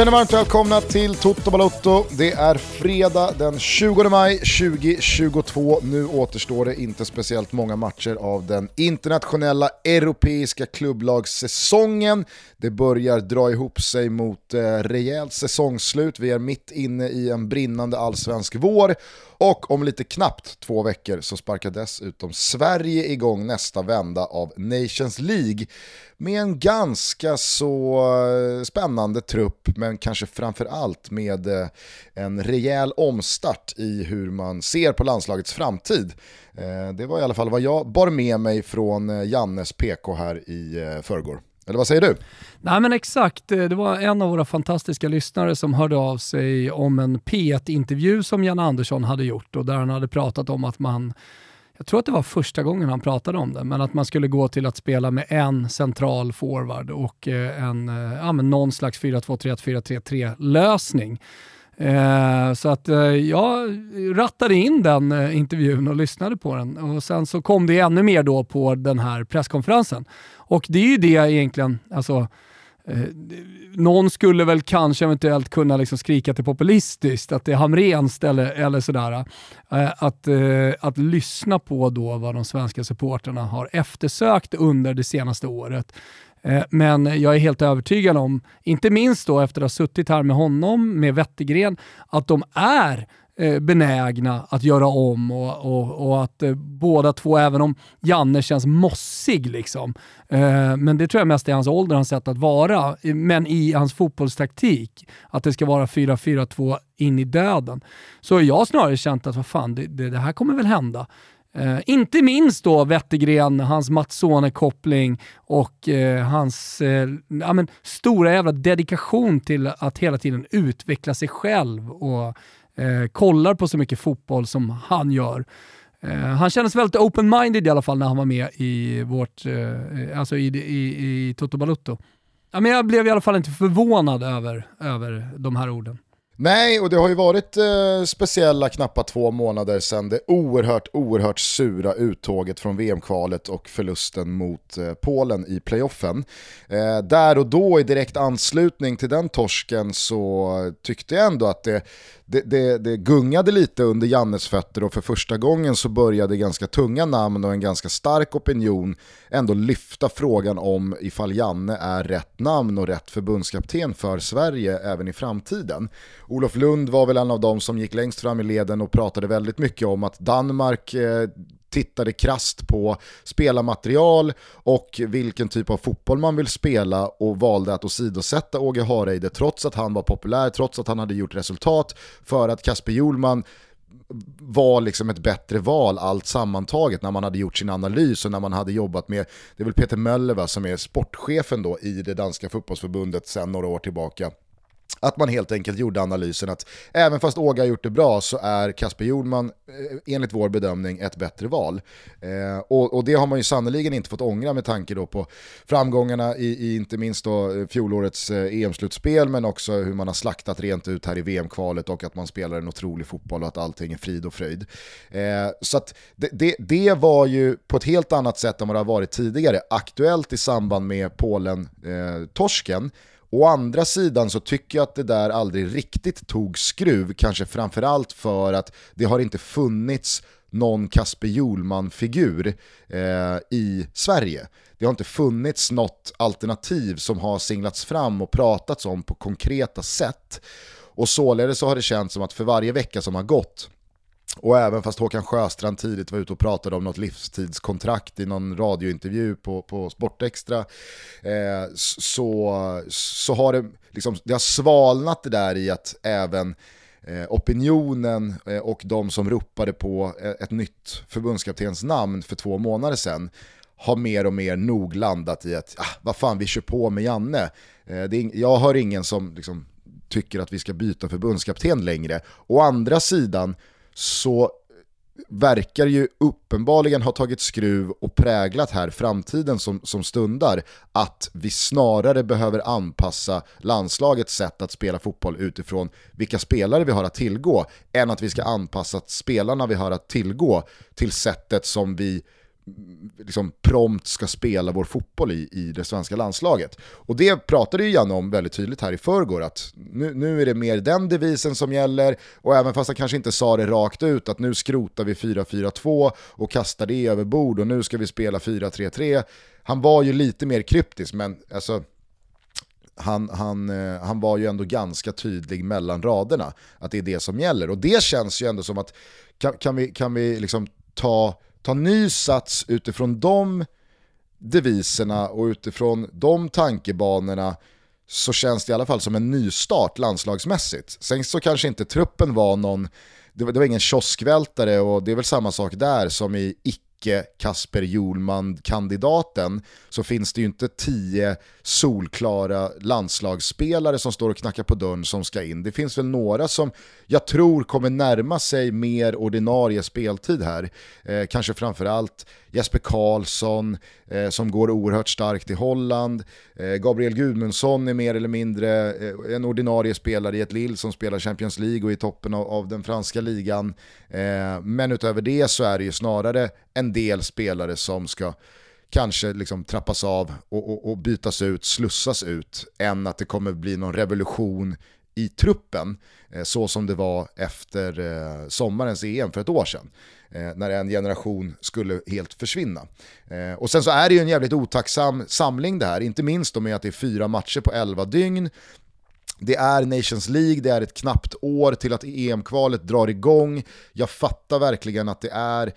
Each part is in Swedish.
känner varmt välkomna till Toto Balotto. Det är fredag den 20 maj 2022. Nu återstår det inte speciellt många matcher av den internationella europeiska klubblagssäsongen. Det börjar dra ihop sig mot eh, rejält säsongsslut. Vi är mitt inne i en brinnande allsvensk vår och om lite knappt två veckor så sparkar dessutom Sverige igång nästa vända av Nations League med en ganska så eh, spännande trupp men kanske framförallt med eh, en rejäl omstart i hur man ser på landslagets framtid. Eh, det var i alla fall vad jag bar med mig från Jannes PK här i förrgår. Eller vad säger du? Nej men exakt, det var en av våra fantastiska lyssnare som hörde av sig om en P1-intervju som Jan Andersson hade gjort och där han hade pratat om att man jag tror att det var första gången han pratade om det, men att man skulle gå till att spela med en central forward och eh, en, eh, ja, men någon slags 4-2-3-1-4-3-3 lösning. Eh, så att eh, jag rattade in den eh, intervjun och lyssnade på den och sen så kom det ännu mer då på den här presskonferensen. Och det är ju det egentligen, alltså Eh, någon skulle väl kanske eventuellt kunna liksom skrika till populistiskt, att det är Hamrens eller, eller sådär. Eh, att, eh, att lyssna på då vad de svenska supporterna har eftersökt under det senaste året. Eh, men jag är helt övertygad om, inte minst då efter att ha suttit här med honom, med Wettergren, att de är Eh, Eh, benägna att göra om och, och, och att eh, båda två, även om Janne känns mossig, liksom, eh, men det tror jag mest är hans ålder, hans sätt att vara, men i hans fotbollstaktik, att det ska vara 4-4-2 in i döden. Så har jag snarare känt att vad fan, det, det, det här kommer väl hända. Eh, inte minst då Wettergren, hans Matsone-koppling och eh, hans eh, ja, men, stora jävla dedikation till att hela tiden utveckla sig själv och eh, kollar på så mycket fotboll som han gör. Eh, han kändes väldigt open-minded i alla fall när han var med i vårt, eh, alltså i, i, i Toto Balutto. Ja, men jag blev i alla fall inte förvånad över, över de här orden. Nej, och det har ju varit eh, speciella knappa två månader sedan det oerhört, oerhört sura uttåget från VM-kvalet och förlusten mot eh, Polen i playoffen. Eh, där och då i direkt anslutning till den torsken så tyckte jag ändå att det, det, det, det, gungade lite under Jannes fötter och för första gången så började ganska tunga namn och en ganska stark opinion ändå lyfta frågan om ifall Janne är rätt namn och rätt förbundskapten för Sverige även i framtiden. Olof Lund var väl en av dem som gick längst fram i leden och pratade väldigt mycket om att Danmark eh, tittade krast på spelarmaterial och vilken typ av fotboll man vill spela och valde att åsidosätta Åge Hareide trots att han var populär, trots att han hade gjort resultat för att Kasper Hjulman var liksom ett bättre val allt sammantaget när man hade gjort sin analys och när man hade jobbat med, det är väl Peter Möller va, som är sportchefen då i det danska fotbollsförbundet sedan några år tillbaka att man helt enkelt gjorde analysen att även fast Åga har gjort det bra så är Kasper Jordman eh, enligt vår bedömning ett bättre val. Eh, och, och, det har man ju sannerligen inte fått ångra med tanke då på framgångarna i, i inte minst då eh, fjolårets eh, EM-slutspel men också hur man har slaktat rent ut här i VM-kvalet och att man spelar en otrolig fotboll och att allting är frid och fröjd. Eh, så att det, det, det, var ju på ett helt annat sätt än vad det har varit tidigare aktuellt i samband med Polen-torsken. Eh, Å andra sidan så tycker jag att det där aldrig riktigt tog skruv, kanske framförallt för att det har inte funnits någon Kasper Hjulman-figur eh, i Sverige. Det har inte funnits något alternativ som har singlats fram och pratats om på konkreta sätt. Och således så har det känts som att för varje vecka som har gått och även fast Håkan Sjöstrand tidigt var ute och pratade om något livstidskontrakt i någon radiointervju på, på Sportextra eh, så, så har det, liksom, det har svalnat det där i att även eh, opinionen eh, och de som ropade på eh, ett nytt förbundskaptens namn för två månader sedan har mer och mer nog landat i att ah, vad fan vi kör på med Janne. Eh, det är, jag hör ingen som liksom, tycker att vi ska byta förbundskapten längre. Å andra sidan så verkar ju uppenbarligen ha tagit skruv och präglat här framtiden som, som stundar att vi snarare behöver anpassa landslagets sätt att spela fotboll utifrån vilka spelare vi har att tillgå än att vi ska anpassa spelarna vi har att tillgå till sättet som vi liksom prompt ska spela vår fotboll i, i det svenska landslaget. Och det pratade ju Janne om väldigt tydligt här i förrgår, att nu, nu är det mer den devisen som gäller, och även fast han kanske inte sa det rakt ut, att nu skrotar vi 4-4-2 och kastar det över bord och nu ska vi spela 4-3-3. Han var ju lite mer kryptisk, men alltså han, han, eh, han var ju ändå ganska tydlig mellan raderna att det är det som gäller. Och det känns ju ändå som att kan, kan vi, kan vi liksom ta, ta ny sats utifrån de deviserna och utifrån de tankebanorna så känns det i alla fall som en nystart landslagsmässigt. Sen så kanske inte truppen var någon, det var, det var ingen kioskvältare och det är väl samma sak där som i icke icke Kasper Julman-kandidaten så finns det ju inte tio solklara landslagsspelare som står och knackar på dörren som ska in. Det finns väl några som jag tror kommer närma sig mer ordinarie speltid här. Eh, kanske framförallt Jesper Karlsson eh, som går oerhört starkt i Holland. Eh, Gabriel Gudmundsson är mer eller mindre eh, en ordinarie spelare i ett Lille som spelar Champions League och i toppen av, av den franska ligan. Eh, men utöver det så är det ju snarare en del spelare som ska kanske liksom trappas av och, och, och, bytas ut, slussas ut, än att det kommer bli någon revolution i truppen, eh, så som det var efter eh, sommarens EM för ett år sedan. Eh, när en generation skulle helt försvinna. Och sen så är det ju en jävligt otacksam samling det här, inte minst med att det är fyra matcher på elva dygn. Det är Nations League, det är ett knappt år till att EM-kvalet drar igång. Jag fattar verkligen att det är,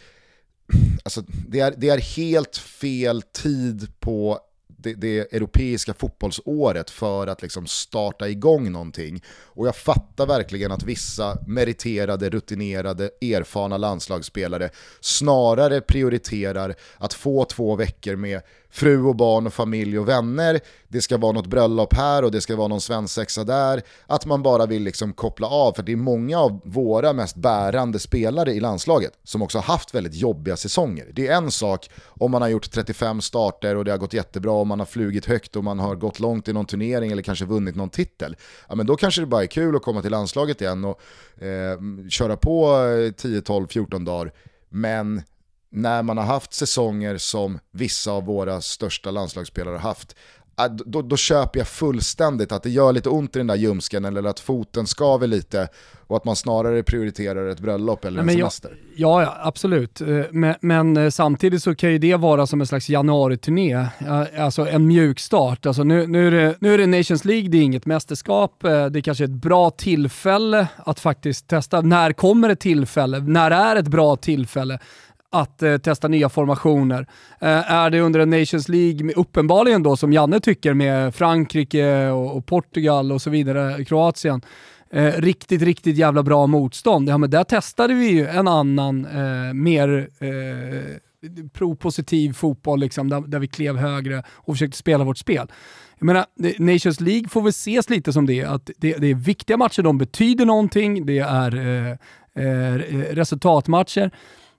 alltså, det är, det är helt fel tid på det, det europeiska fotbollsåret för att liksom starta igång någonting. Och jag fattar verkligen att vissa meriterade, rutinerade, erfarna landslagsspelare snarare prioriterar att få två veckor med fru och barn och familj och vänner, det ska vara något bröllop här och det ska vara någon svensexa där, att man bara vill liksom koppla av, för det är många av våra mest bärande spelare i landslaget som också har haft väldigt jobbiga säsonger. Det är en sak om man har gjort 35 starter och det har gått jättebra, och man har flugit högt och man har gått långt i någon turnering eller kanske vunnit någon titel. Ja, men då kanske det bara är kul att komma till landslaget igen och eh, köra på 10, 12, 14 dagar. Men när man har haft säsonger som vissa av våra största landslagsspelare har haft, äh, då, då, köper jag fullständigt att det gör lite ont i den där ljumsken eller att foten skaver lite och att man snarare prioriterar ett bröllop eller Nej, en semester. Ja, ja, absolut. Eh, men, men, eh, samtidigt så kan ju det vara som en slags januari-turné, alltså en mjuk start. Alltså nu, nu, är det, nu är det Nations League, det är inget mästerskap, eh, det är kanske är ett bra tillfälle att faktiskt testa. När kommer ett tillfälle? När är ett bra tillfälle? Att eh, testa nya formationer. Eh, är det under en Nations League, uppenbarligen då som Janne tycker med Frankrike och, och Portugal och så vidare, Kroatien, eh, riktigt, riktigt jävla bra motstånd. Ja men där testade vi ju en annan, eh, mer eh, propositiv fotboll liksom, där, där, vi klev högre och försökte spela vårt spel. Jag menar, Nations League får väl ses lite som det, att det, det är viktiga matcher, de betyder någonting, det är eh, eh resultatmatcher.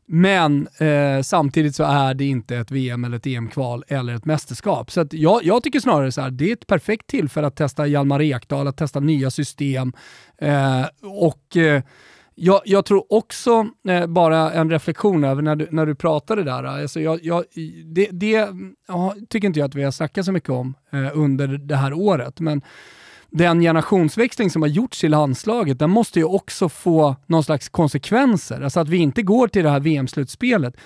Men eh, samtidigt så är det inte ett VM eller ett EM-kval eller ett mästerskap. Så jag, jag, tycker snarare så här, det är ett perfekt tillfälle att testa Hjalmar Ekdal, att testa nya system. Eh, och eh, jag, jag, tror också, eh, bara en reflektion över när du, när du pratade där, alltså jag, jag, det, det ja, tycker inte jag att vi har snackat så mycket om eh, under det här året. Men den generationsväxling som har gjorts i landslaget, den måste ju också få någon slags konsekvenser. Alltså att vi inte går till det här VM-slutspelet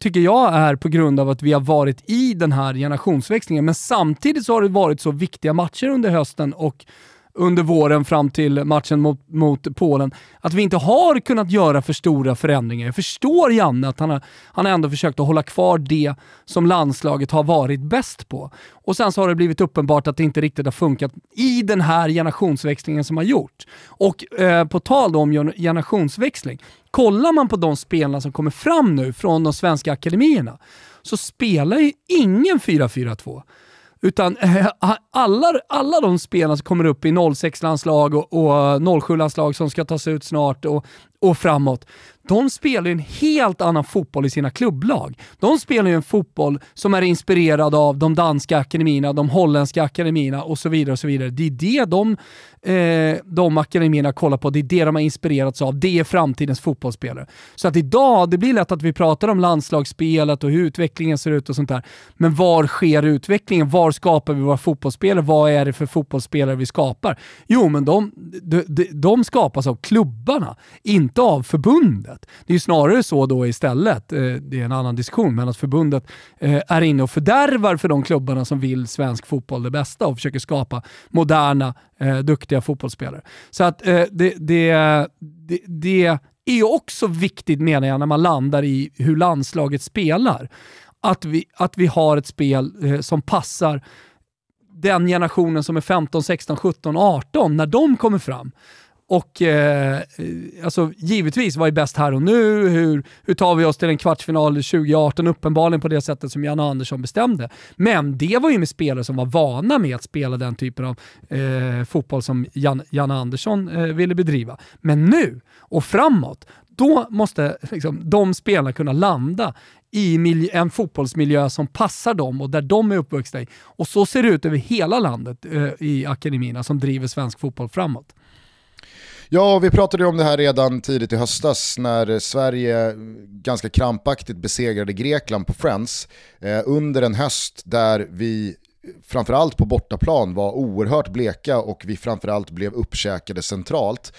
tycker jag är på grund av att vi har varit i den här generationsväxlingen. Men samtidigt så har det varit så viktiga matcher under hösten och under våren fram till matchen mot, mot Polen, att vi inte har kunnat göra för stora förändringar. Jag förstår Janne att han har, han har ändå försökt att hålla kvar det som landslaget har varit bäst på. Och sen så har det blivit uppenbart att det inte riktigt har funkat i den här generationsväxlingen som har gjorts. Och eh, på tal om generationsväxling, kollar man på de spelarna som kommer fram nu från de svenska akademierna så spelar ju ingen 4-4-2. Utan eh, alla, alla de spelarna som kommer upp i 06-landslag och, och eh, 07-landslag som ska tas ut snart och, och framåt, de spelar en helt annan fotboll i sina klubblag. De spelar ju en fotboll som är inspirerad av de danska akademierna, de holländska akademierna och så vidare. och så vidare. Det är det de eh, de akademierna kollar på, det är det de har inspirerats av, det är framtidens fotbollsspelare. Så att idag, det blir lätt att vi pratar om landslagsspelet och hur utvecklingen ser ut och sånt där. Men var sker utvecklingen? Var skapar vi våra fotbollsspelare? Vad är det för fotbollsspelare vi skapar? Jo, men de, de, de skapas av klubbarna, inte av förbundet. Det är ju snarare så då istället, eh, det är en annan diskussion, men att förbundet eh, är inne och fördärvar för de klubbarna som vill svensk fotboll det bästa och försöker skapa moderna, eh, duktiga fotbollsspelare. Så att eh, det, det, det, det är också viktigt menar jag när man landar i hur landslaget spelar. Att vi, att vi har ett spel eh, som passar den generationen som är 15, 16, 17, 18 när de kommer fram. Och eh, alltså, givetvis, vad är bäst här och nu? Hur, hur tar vi oss till en kvartsfinal 2018? Uppenbarligen på det sättet som Janne Andersson bestämde. Men det var ju med spelare som var vana med att spela den typen av eh, fotboll som Jan, Janne Andersson eh, ville bedriva. Men nu och framåt, då måste liksom, de spelarna kunna landa i en fotbollsmiljö som passar dem och där de är uppvuxna i. Och så ser det ut över hela landet eh, i akademierna som driver svensk fotboll framåt. Ja, vi pratade om det här redan tidigt i höstas när Sverige ganska krampaktigt besegrade Grekland på Friends eh, under en höst där vi framförallt på bortaplan var oerhört bleka och vi framförallt blev uppkäkade centralt.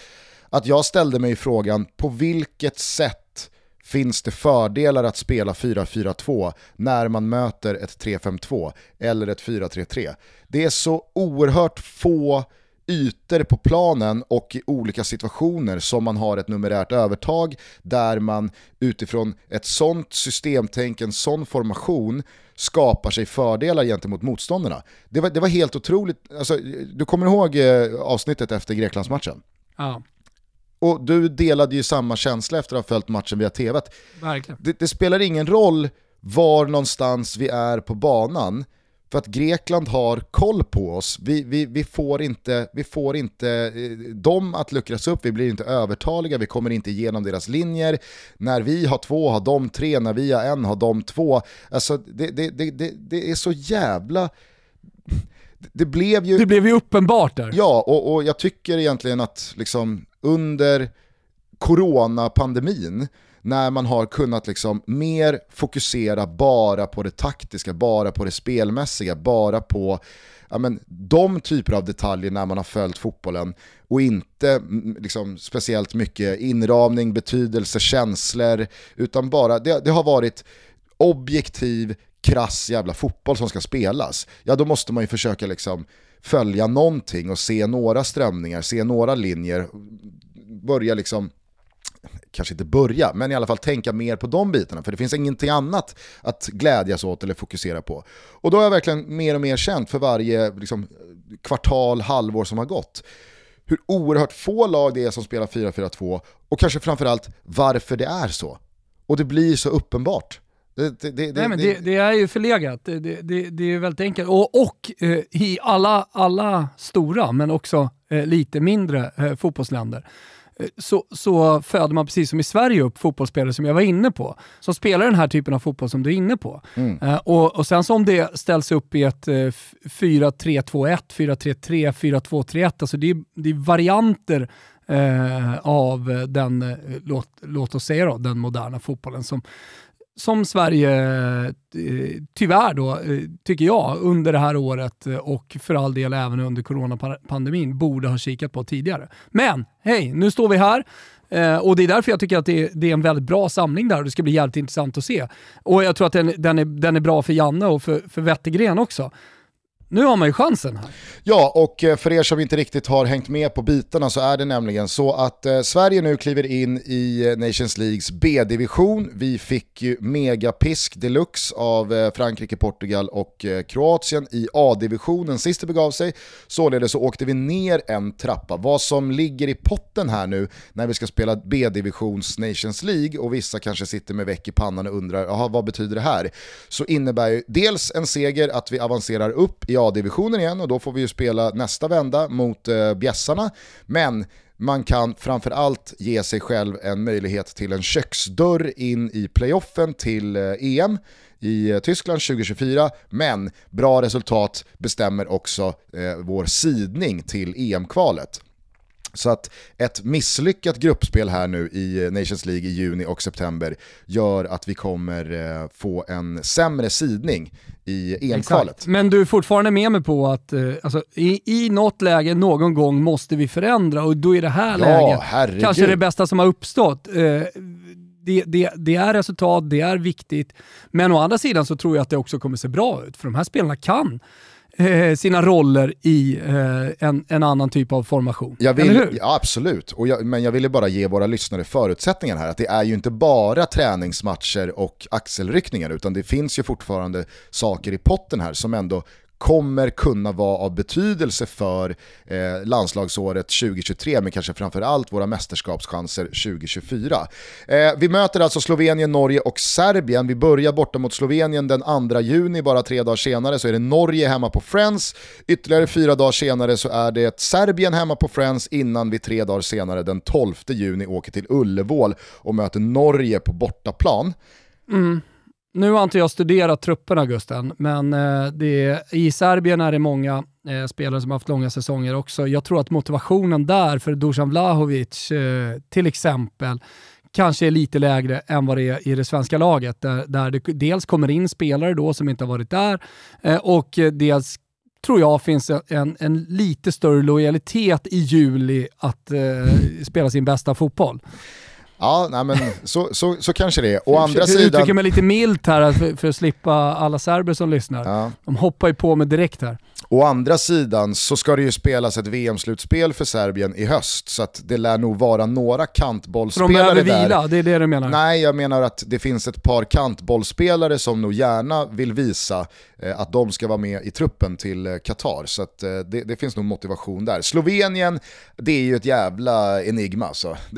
Att jag ställde mig frågan på vilket sätt finns det fördelar att spela 4-4-2 när man möter ett 3-5-2 eller ett 4-3-3. Det är så oerhört få ytor på planen och i olika situationer som man har ett numerärt övertag där man utifrån ett sånt systemtänk, en sån formation skapar sig fördelar gentemot motståndarna. Det var, det var helt otroligt, alltså, du kommer ihåg eh, avsnittet efter Greklandsmatchen? Ja. Och du delade ju samma känsla efter att ha följt matchen via tv. Verkligen. Det, det spelar ingen roll var någonstans vi är på banan, för att Grekland har koll på oss. Vi, vi, vi, får inte, vi får inte eh, dem att luckras upp, vi blir inte övertaliga, vi kommer inte igenom deras linjer. När vi har två har de tre, när vi har en har de två. Alltså det, det, det, det, det är så jävla... Det blev ju... Det blev ju uppenbart där. Ja, och, och jag tycker egentligen att liksom under coronapandemin när man har kunnat liksom mer fokusera bara på det taktiska, bara på det spelmässiga, bara på ja, men, de typer av detaljer när man har följt fotbollen och inte mm, liksom, speciellt mycket inramning, betydelse, känslor, utan bara, det, det har varit objektiv, krass jävla fotboll som ska spelas. Ja då måste man ju försöka liksom följa någonting och se några strömningar, se några linjer, börja liksom kanske inte börja, men i alla fall tänka mer på de bitarna. För det finns ingenting annat att glädjas åt eller fokusera på. Och då har jag verkligen mer och mer känt för varje liksom, kvartal, halvår som har gått hur oerhört få lag det är som spelar 4-4-2 och kanske framförallt varför det är så. Och det blir så uppenbart. Det, det, det, Nej, men det, det, är ju förlegat, det, det, det är väldigt enkelt. Och, och eh, i alla, alla stora, men också eh, lite mindre eh, fotbollsländer, så, så föder man precis som i Sverige upp fotbollsspelare som jag var inne på, som spelar den här typen av fotboll som du är inne på. Mm. Uh, och, och sen så om det ställs upp i ett uh, 4-3-2-1, 4-3-3, 4-2-3-1, alltså det är, det är varianter uh, av den, låt, låt oss säga då, den moderna fotbollen som, som Sverige eh, tyvärr då, eh, tycker jag, under det här året eh, och för all del även under coronapandemin borde ha kikat på tidigare. Men hej, nu står vi här. och det är därför jag tycker att det är, det är, en väldigt bra samling där och det ska bli jävligt intressant att se. Och jag tror att den, den, är, den är bra för Janne och för, för Wettergren också. Nu har man ju chansen här. Ja, och eh, för er som inte riktigt har hängt med på bitarna så är det nämligen så att eh, Sverige nu kliver in i eh, Nations Leagues B-division. Vi fick ju megapisk deluxe av Frankrike, Portugal och Kroatien i A-divisionen sist det begav sig. Således så åkte vi ner en trappa. Vad som ligger i potten här nu när vi ska spela B-divisions Nations League och vissa kanske sitter med väck i pannan och undrar, vad betyder det här? Så innebär ju dels en seger att vi avancerar upp i A-divisionen igen och då får vi ju spela nästa vända mot eh, bjässarna. Men man kan framförallt ge sig själv en möjlighet till en köksdörr in i playoffen till eh, EM i eh, Tyskland 2024, men bra resultat bestämmer också eh, vår sidning till EM-kvalet. Så att ett misslyckat gruppspel här nu i Nations League i juni och september gör att vi kommer eh, få en sämre sidning i EM-kvalet. Men du är fortfarande med mig på att eh, alltså, i, i något läge någon gång måste vi förändra och då är det här ja, läget herregud. kanske det bästa som har uppstått. Eh, det, det, det, är resultat, det är viktigt, men å andra sidan så tror jag att det också kommer se bra ut, för de här spelarna kan eh, sina roller i eh, en, en, annan typ av formation. Jag vill, ja, absolut, och jag, men jag ville bara ge våra lyssnare förutsättningar här. Att det är ju inte bara träningsmatcher och axelryckningar, utan det finns ju fortfarande saker i potten här som ändå kommer kunna vara av betydelse för eh, landslagsåret 2023, men kanske framförallt våra mästerskapschanser 2024. Eh, vi möter alltså Slovenien, Norge och Serbien. Vi börjar borta mot Slovenien den 2 juni, bara tre dagar senare så är det Norge hemma på Friends. Ytterligare fyra dagar senare så är det Serbien hemma på Friends innan vi tre dagar senare den 12 juni åker till Ullevål och möter Norge på bortaplan. Mm. Nu har inte jag studerat trupperna Gusten, men eh, det, i Serbien är det många eh, spelare som har haft långa säsonger också. Jag tror att motivationen där för Dusan Vlahovic eh, till exempel kanske är lite lägre än vad det är i det svenska laget, där, där det dels kommer in spelare då som inte har varit där eh, och dels tror jag finns en, en lite större lojalitet i juli att eh, spela sin bästa fotboll. Ja, nej men så, så, så kanske det är. Å andra sidan... Jag uttrycker mig lite milt här för, för, att slippa alla serber som lyssnar. Ja. De hoppar ju på mig direkt här. Å andra sidan så ska det ju spelas ett VM-slutspel för Serbien i höst, så att det lär nog vara några kantbollspelare där. de behöver vila, det är det du menar? Nej, jag menar att det finns ett par kantbollspelare som nog gärna vill visa eh, att de ska vara med i truppen till eh, Qatar. Så att, eh, det, det, finns nog motivation där. Slovenien, det är ju ett jävla enigma alltså.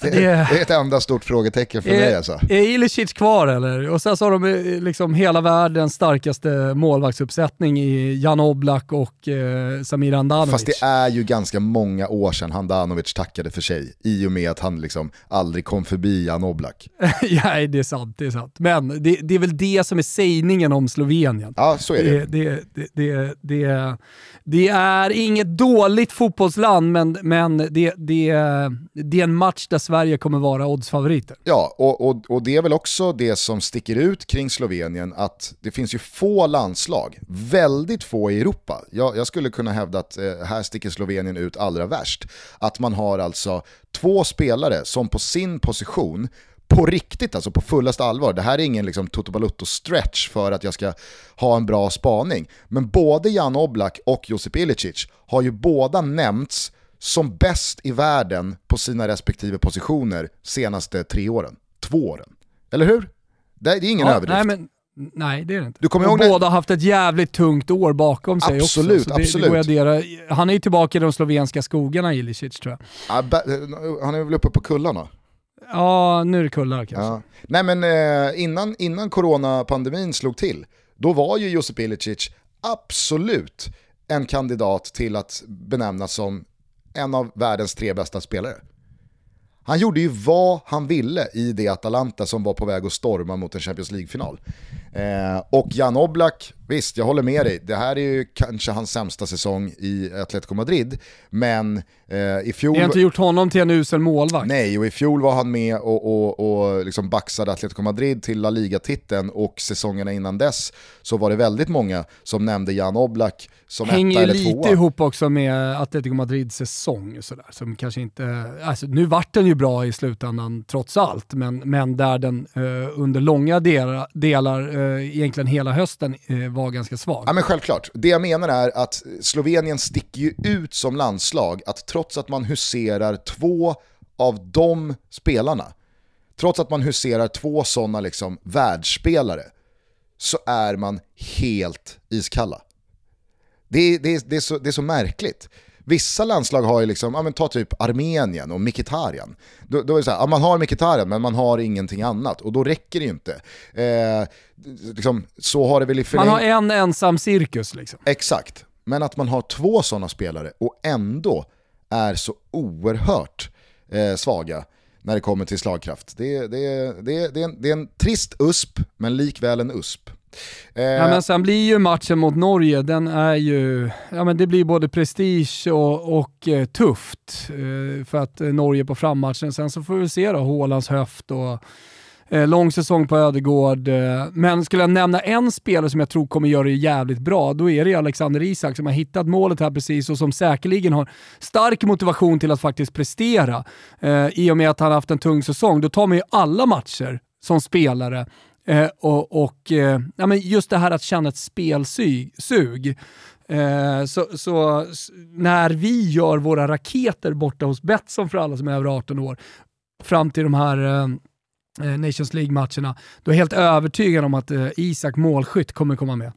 Det, det, det är ett enda stort frågetecken för är, mig alltså. Är Ilicic kvar eller? Och sen så har de liksom hela världens starkaste målvaktsuppsättning i Jan Oblak och eh, Samir Handanovic. Fast det är ju ganska många år sedan Handanovic tackade för sig i och med att han liksom aldrig kom förbi Jan Oblak. Nej, det är sant. Det är sant. Men det, det, är väl det som är sägningen om Slovenien. Ja, så är det. Det, det, det, det är inget dåligt fotbollsland, men, men det, det, det är en match där Sverige kommer vara oddsfavoriter. Ja, och, och, och det är väl också det som sticker ut kring Slovenien, att det finns ju få landslag, väldigt få få i Europa. Jag, jag skulle kunna hävda att eh, här sticker Slovenien ut allra värst. Att man har alltså två spelare som på sin position på riktigt, alltså på fullaste allvar. Det här är ingen liksom Toto Balutto-stretch för att jag ska ha en bra spaning. Men både Jan Oblak och Josip Ilicic har ju båda nämnts som bäst i världen på sina respektive positioner senaste tre åren. Två åren. Eller hur? Det är ingen ja, överdrift. Nej, men Nej, det är det inte. Du kommer ihåg båda har haft ett jävligt tungt år bakom sig absolut, också. Absolut, absolut. Han är ju tillbaka i de slovenska skogarna, Ilicic tror jag. Ja, han är väl uppe på kullarna? Ja, nu är det kullar kanske. Ja. Nej men eh, innan, innan coronapandemin slog till, då var ju Josip Ilicic absolut en kandidat till att benämnas som en av världens tre bästa spelare. Han gjorde ju vad han ville i det Atalanta som var på väg att storma mot en Champions League-final. Eh, och Jan Oblak, visst jag håller med dig, det här är ju kanske hans sämsta säsong i Atletico Madrid, men eh, i fjol... Ni har inte gjort honom till en usel målvakt. Nej, och i fjol var han med och, och, och liksom baxade Atletico Madrid till La Liga-titeln och säsongerna innan dess så var det väldigt många som nämnde Jan Oblak som Hänger etta eller tvåa. lite ihop också med Atletico Madrids säsong. Sådär, som kanske inte, alltså, nu vart den ju bra i slutändan trots allt, men, men där den eh, under långa delar, delar eh, egentligen hela hösten eh, var ganska svag. Ja men självklart. Det jag menar är att Slovenien sticker ju ut som landslag, att trots att man huserar två av de spelarna, trots att man huserar två sådana liksom världsspelare, så är man helt iskalla. Det, det, det, är så, det är så märkligt. Vissa landslag har ju liksom, ja men ta typ Armenien och Mkhitaryan. Då, då är det så här, ja, man har Mkhitaryan men man har ingenting annat och då räcker det ju inte. Eh, liksom, så har det väl i förläng... Man har en ensam cirkus liksom. Exakt, men att man har två sådana spelare och ändå är så oerhört eh, svaga när det kommer till slagkraft. Det, det, det, det, är en, det är en trist USP, men likväl en USP. Eh, ja, men sen blir ju matchen mot Norge, den är ju, ja men det blir både prestige och, och eh, tufft eh, för att eh, Norge på frammatchen. Sen så får vi se då, Hålands höft och eh, lång säsong på Ödegård. Eh. Men skulle jag nämna en spelare som jag tror kommer göra det jävligt bra, då är det Alexander Isak som har hittat målet här precis och som säkerligen har stark motivation till att faktiskt prestera. I och med att han har haft en tung säsong, då tar man ju alla matcher som spelare Eh, och, och eh, ja, men just det här att känna ett spelsug. Eh, så, så, när vi gör våra raketer borta hos Betsson för alla som är över 18 år, fram till de här eh, eh, Nations League-matcherna, då är jag helt övertygad om att eh, Isak målskytt kommer komma med.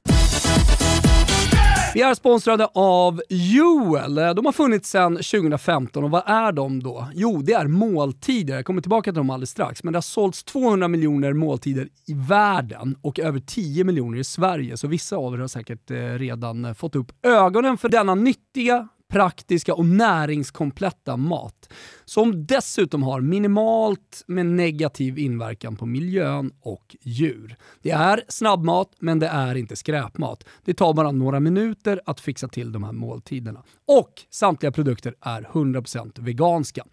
Vi är sponsrade av Joel. Eh, de har funnits sedan 2015 och vad är de då? Jo, det är måltider. Jag kommer tillbaka till dem alldeles strax. Men det har sålts 200 miljoner måltider i världen och över 10 miljoner i Sverige. Så vissa av er har säkert eh, redan eh, fått upp ögonen för denna nyttiga, praktiska och näringskompletta mat. Som dessutom har minimalt med negativ inverkan på miljön och djur. Det är snabbmat, men det är inte skräpmat. Det tar bara några minuter att fixa till de här måltiderna. Och samtliga produkter är 100% veganska.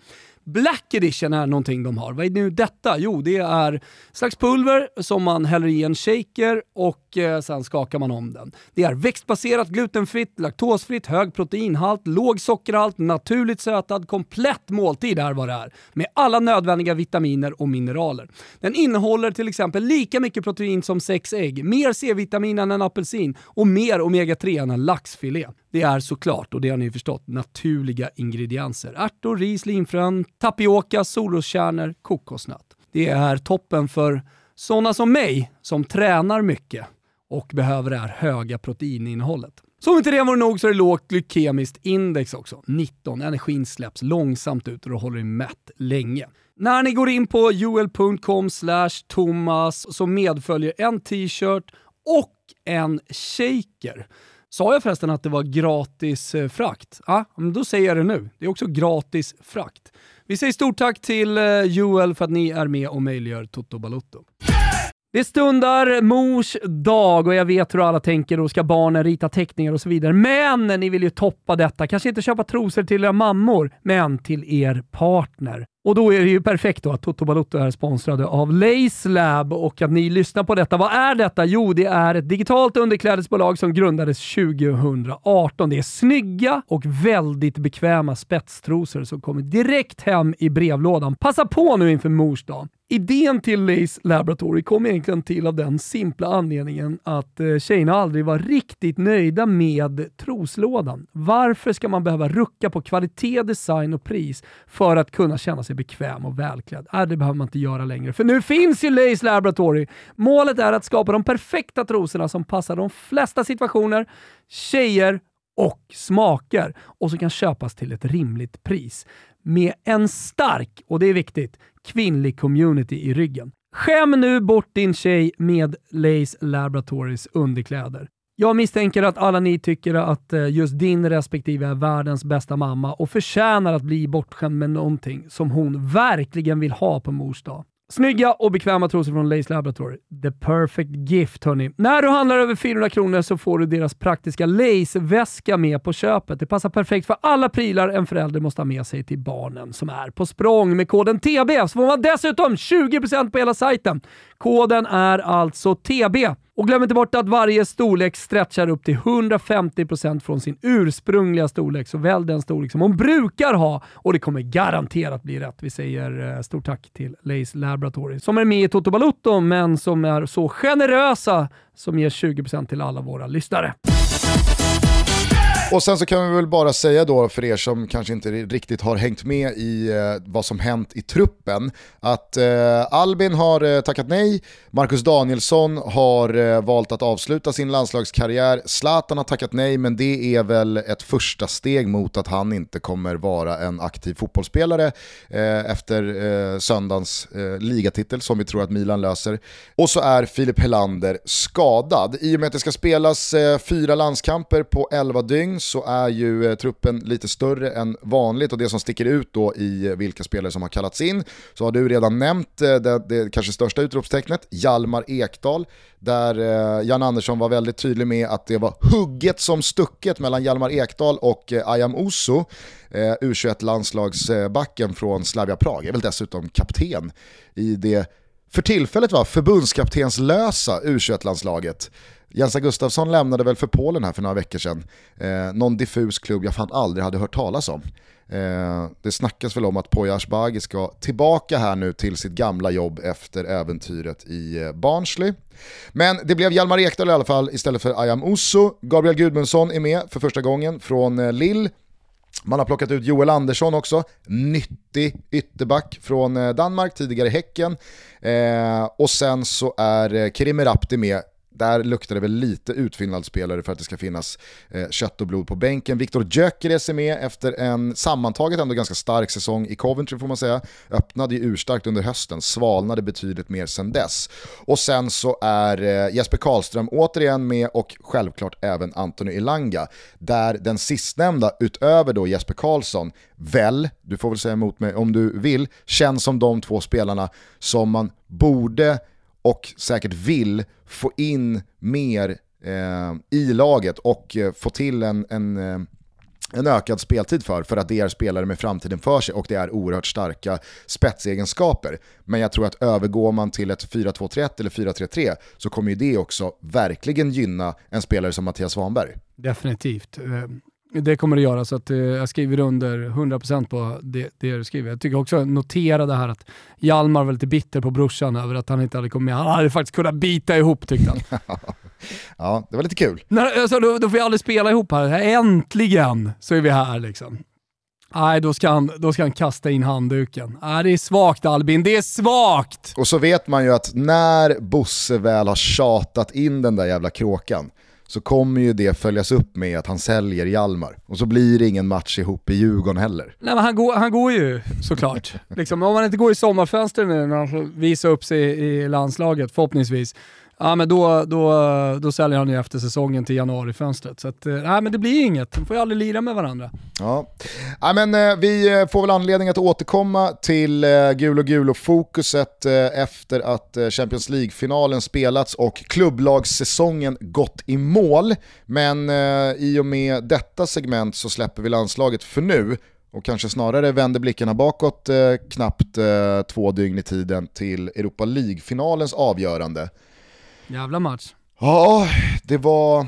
Black Edition är någonting de har. Vad är nu detta? Jo, det är slags pulver som man häller i en shaker och eh, sen skakar man om den. Det är växtbaserat, glutenfritt, laktosfritt, hög proteinhalt, låg sockerhalt, naturligt sötad, komplett måltid är vad det är. Med alla nödvändiga vitaminer och mineraler. Den innehåller till exempel lika mycket protein som sex ägg, mer C-vitamin än en apelsin och mer omega-3 än en laxfilé. Det är såklart, och det har ni förstått, naturliga ingredienser. Ärtor, ris, linfrön, tapioka, solroskärnor, kokosnöt. Det är toppen för sådana som mig som tränar mycket och behöver det här höga proteininnehållet. Som inte det vore nog så är det lågt glykemiskt index också. 19. Energin släpps långsamt ut och du håller dig mätt länge. När ni går in på juel.com thomas så medföljer en t-shirt och en shaker. Sa jag förresten att det var gratis eh, frakt? Ja, men då säger jag det nu. Det är också gratis frakt. Vi säger stort tack till eh, Joel för att ni är med och möjliggör Toto Balotto. Det stundar mors dag och jag vet hur alla tänker och ska barnen rita teckningar och så vidare. Men ni vill ju toppa detta. Kanske inte köpa trosor till era mammor, men till er partner. Och då är det ju perfekt då att Toto Balotto är sponsrade av Lace Lab och att ni lyssnar på detta. Vad är detta? Jo, det är ett digitalt underklädesbolag som grundades 2018. Det är snygga och väldigt bekväma spetstrosor som kommer direkt hem i brevlådan. Passa på nu inför mors dag. Idén till Lace Laboratory kom egentligen till av den simpla anledningen att eh, tjejerna aldrig var riktigt nöjda med troslådan. Varför ska man behöva rucka på kvalitet, design och pris för att kunna känna sig bekväm och välklädd? Äh, det behöver man inte göra längre, för nu finns ju Lace Laboratory. Målet är att skapa de perfekta trosorna som passar de flesta situationer, tjejer och smaker och som kan köpas till ett rimligt pris med en stark, och det är viktigt, kvinnlig community i ryggen. Skäm nu bort din tjej med Lace Laboratories underkläder. Jag misstänker att alla ni tycker att eh, just din respektive är världens bästa mamma och förtjänar att bli bortskämd med någonting som hon verkligen vill ha på mors dag. Snygga och bekväma trosor från Lace Laboratory. The perfect gift hörni. När du handlar över 400 kronor så får du deras praktiska Lace-väska med på köpet. Det passar perfekt för alla prylar en förälder måste ha med sig till barnen som är på språng. Med koden TB så får man dessutom 20% på hela sajten. Koden är alltså TB. Och glöm inte bort att varje storlek stretchar upp till 150% från sin ursprungliga storlek, så välj den storlek som hon brukar ha och det kommer garanterat bli rätt. Vi säger eh, stort tack till Lace Laboratory som är med i Toto Balotto men som är så generösa som ger 20% till alla våra lyssnare. Och sen så kan vi väl bara säga då för er som kanske inte riktigt har hängt med i eh, vad som hänt i truppen, att eh, Albin har eh, tackat nej, Marcus Danielsson har eh, valt att avsluta sin landslagskarriär, Zlatan har tackat nej, men det är väl ett första steg mot att han inte kommer vara en aktiv fotbollsspelare eh, efter eh, söndagens eh, ligatitel som vi tror att Milan löser. Och så är Filip Helander skadad. I och med att det ska spelas eh, fyra landskamper på 11 dygn så är ju eh, truppen lite större än vanligt och det som sticker ut då i eh, vilka spelare som har kallats in så har du redan nämnt eh, det, det kanske största utropstecknet, Jalmar Ekdal, där eh, Jan Andersson var väldigt tydlig med att det var hugget som stucket mellan Jalmar Ekdal och Ayam Osso, U21-landslagsbacken från Slavia Prag, är väl dessutom kapten i det för tillfället var förbundskaptenslösa U21-landslaget. Jensa Gustafsson lämnade väl för Polen här för några veckor sedan. Eh, någon diffus klubb jag fan aldrig hade hört talas om. Eh, det snackas väl om att Poya Asbaghi ska tillbaka här nu till sitt gamla jobb efter äventyret i eh, Barnsley. Men det blev Hjalmar Ekdal i alla fall istället för Ayam Ousu. Gabriel Gudmundsson är med för första gången från eh, Lille. Man har plockat ut Joel Andersson också, nyttig ytterback från eh, Danmark, tidigare Häcken. Eh, och sen så är eh, Kerim Rapti med där luktar det väl lite utfyllnadsspelare för att det ska finnas eh, kött och blod på bänken. Viktor Gyökeres är med efter en sammantaget ändå ganska stark säsong i Coventry får man säga. Öppnade ju urstarkt under hösten, svalnade betydligt mer sen dess. Och sen så är eh, Jesper Karlström återigen med och självklart även Anthony Elanga. Där den sistnämnda, utöver då Jesper Karlsson, väl, du får väl säga emot mig om du vill, känns som de två spelarna som man borde och säkert vill få in mer eh, i laget och eh, få till en, en, eh, en ökad speltid för, för att det är spelare med framtiden för sig och det är oerhört starka spetsegenskaper. Men jag tror att övergår man till ett 4-2-3-1 eller 4-3-3 så kommer ju det också verkligen gynna en spelare som Mattias Svanberg. Definitivt. Eh, det kommer det göra, så att, eh, jag skriver under 100% på det, det du skriver. Jag tycker också, notera det här att Hjalmar var lite bitter på brorsan över att han inte hade kommit med. Han hade faktiskt kunnat bita ihop tyckte han. ja, det var lite kul. När, alltså, då, då får vi aldrig spela ihop här. Äntligen så är vi här liksom. Nej, då ska, han, då ska han kasta in handduken. Nej, det är svagt Albin, det är svagt! Och så vet man ju att när Bosse väl har tjatat in den där jävla kråkan, så kommer ju det följas upp med att han säljer Hjalmar. Och så blir det ingen match ihop i Djurgården heller. Nej men han går, han går ju såklart. liksom, om han inte går i sommarfönstret nu när han får visa upp sig i landslaget förhoppningsvis, Ja men då, då, då säljer han ju efter säsongen till januarifönstret. Så att, eh, nej men det blir inget, de får ju aldrig lira med varandra. Ja, ja men eh, vi eh, får väl anledning att återkomma till gul och gul och fokuset efter att Champions League-finalen spelats och klubblagssäsongen gått i mål. Men i och med detta segment så släpper vi landslaget för nu och kanske snarare vänder blickarna bakåt eh, knappt eh, två dygn i tiden till Europa League-finalens avgörande. Jävla match. Ja, det var...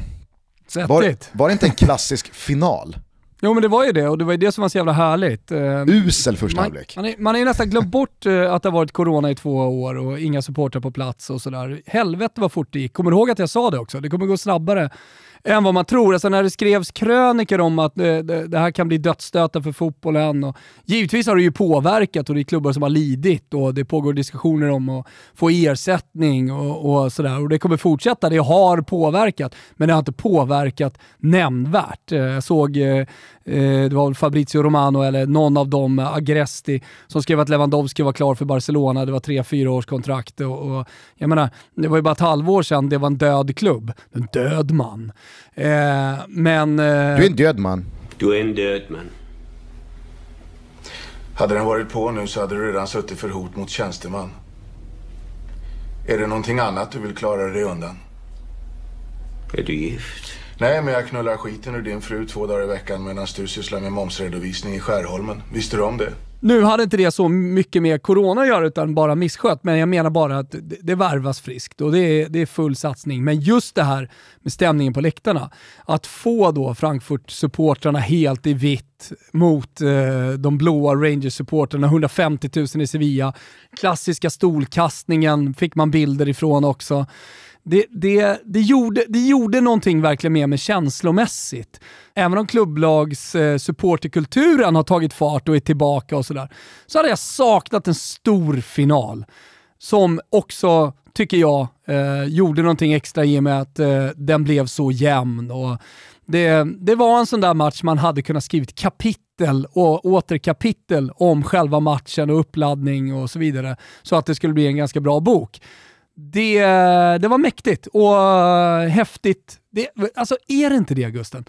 Var, var det inte en klassisk final? Jo men det var ju det och det var ju det som var så jävla härligt. Eh, Usel första halvlek. Man, man, är, nästan glömt bort eh, att det har varit corona i två år och inga supportrar på plats och sådär. Helvete vad fort det gick. Kommer du ihåg att jag sa det också? Det kommer gå snabbare än vad man tror. Alltså när det skrevs kröniker om att det, det, det här kan bli dödsstöten för fotbollen. Och givetvis har det ju påverkat och det är klubbar som har lidit och det pågår diskussioner om att få ersättning och, och sådär. Och det kommer fortsätta. Det har påverkat, men det har inte påverkat nämnvärt. Eh, jag såg eh, eh, det var Fabrizio Romano eller någon av dem, Agresti, som skrev att Lewandowski var klar för Barcelona. Det var tre, fyra års kontrakt och, och jag menar, det var ju bara ett halvår sedan det var en död klubb. En död man. Eh, men... Eh, du är en död man. Du är en död man. Hade den varit på nu så hade du redan suttit för hot mot tjänsteman. Är det någonting annat du vill klara dig undan? Är du gift? Nej, men jag knullar skiten ur din fru två dagar i veckan medan du sysslar med momsredovisning i Skärholmen. Visste du om det? Nu hade inte det så mycket med corona att göra utan bara misskött, men jag menar bara att det, det värvas friskt och det är, det är full satsning. Men just det här med stämningen på läktarna, att få då Frankfurt-supportrarna helt i vitt mot eh, de blåa Rangers-supportrarna, 150 000 i Sevilla, klassiska stolkastningen fick man bilder ifrån också det, det, det, gjorde, det gjorde någonting verkligen med mig känslomässigt. Även om klubblags eh, supporterkulturen har tagit fart och är tillbaka och sådär, så hade jag saknat en stor final. Som också, tycker jag, eh, gjorde någonting extra i och med att eh, den blev så jämn. Och det, det var en sån där match man hade kunnat skrivit kapitel och åter kapitel om själva matchen och uppladdning och så vidare. Så att det skulle bli en ganska bra bok det, det var mäktigt och häftigt. Det, alltså är det inte det Gusten?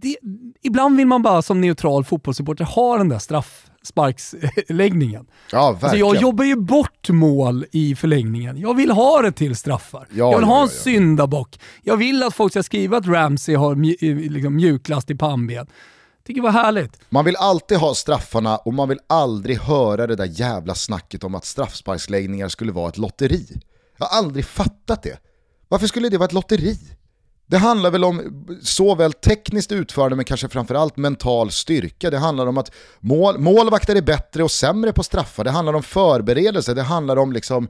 det, ibland vill man bara som neutral fotbollssupporter ha den där straffsparksläggningen. Ja, verkligen. Alltså jag jobbar ju bort mål i förlängningen. Jag vill ha det till straffar. Ja, jag vill ha en ja, ja. syndabock. Jag vill att folk ska skriva att Ramsey har mju, liksom mjuklast i pannben. Tycker det var härligt. Man vill alltid ha straffarna och man vill aldrig höra det där jävla snacket om att straffsparksläggningar skulle vara ett lotteri. Jag har aldrig fattat det. Varför skulle det vara ett lotteri? Det handlar väl om såväl tekniskt utförande men kanske framförallt mental styrka. Det handlar om att mål, målvakter är bättre och sämre på straffar. Det handlar om förberedelse. Det handlar om liksom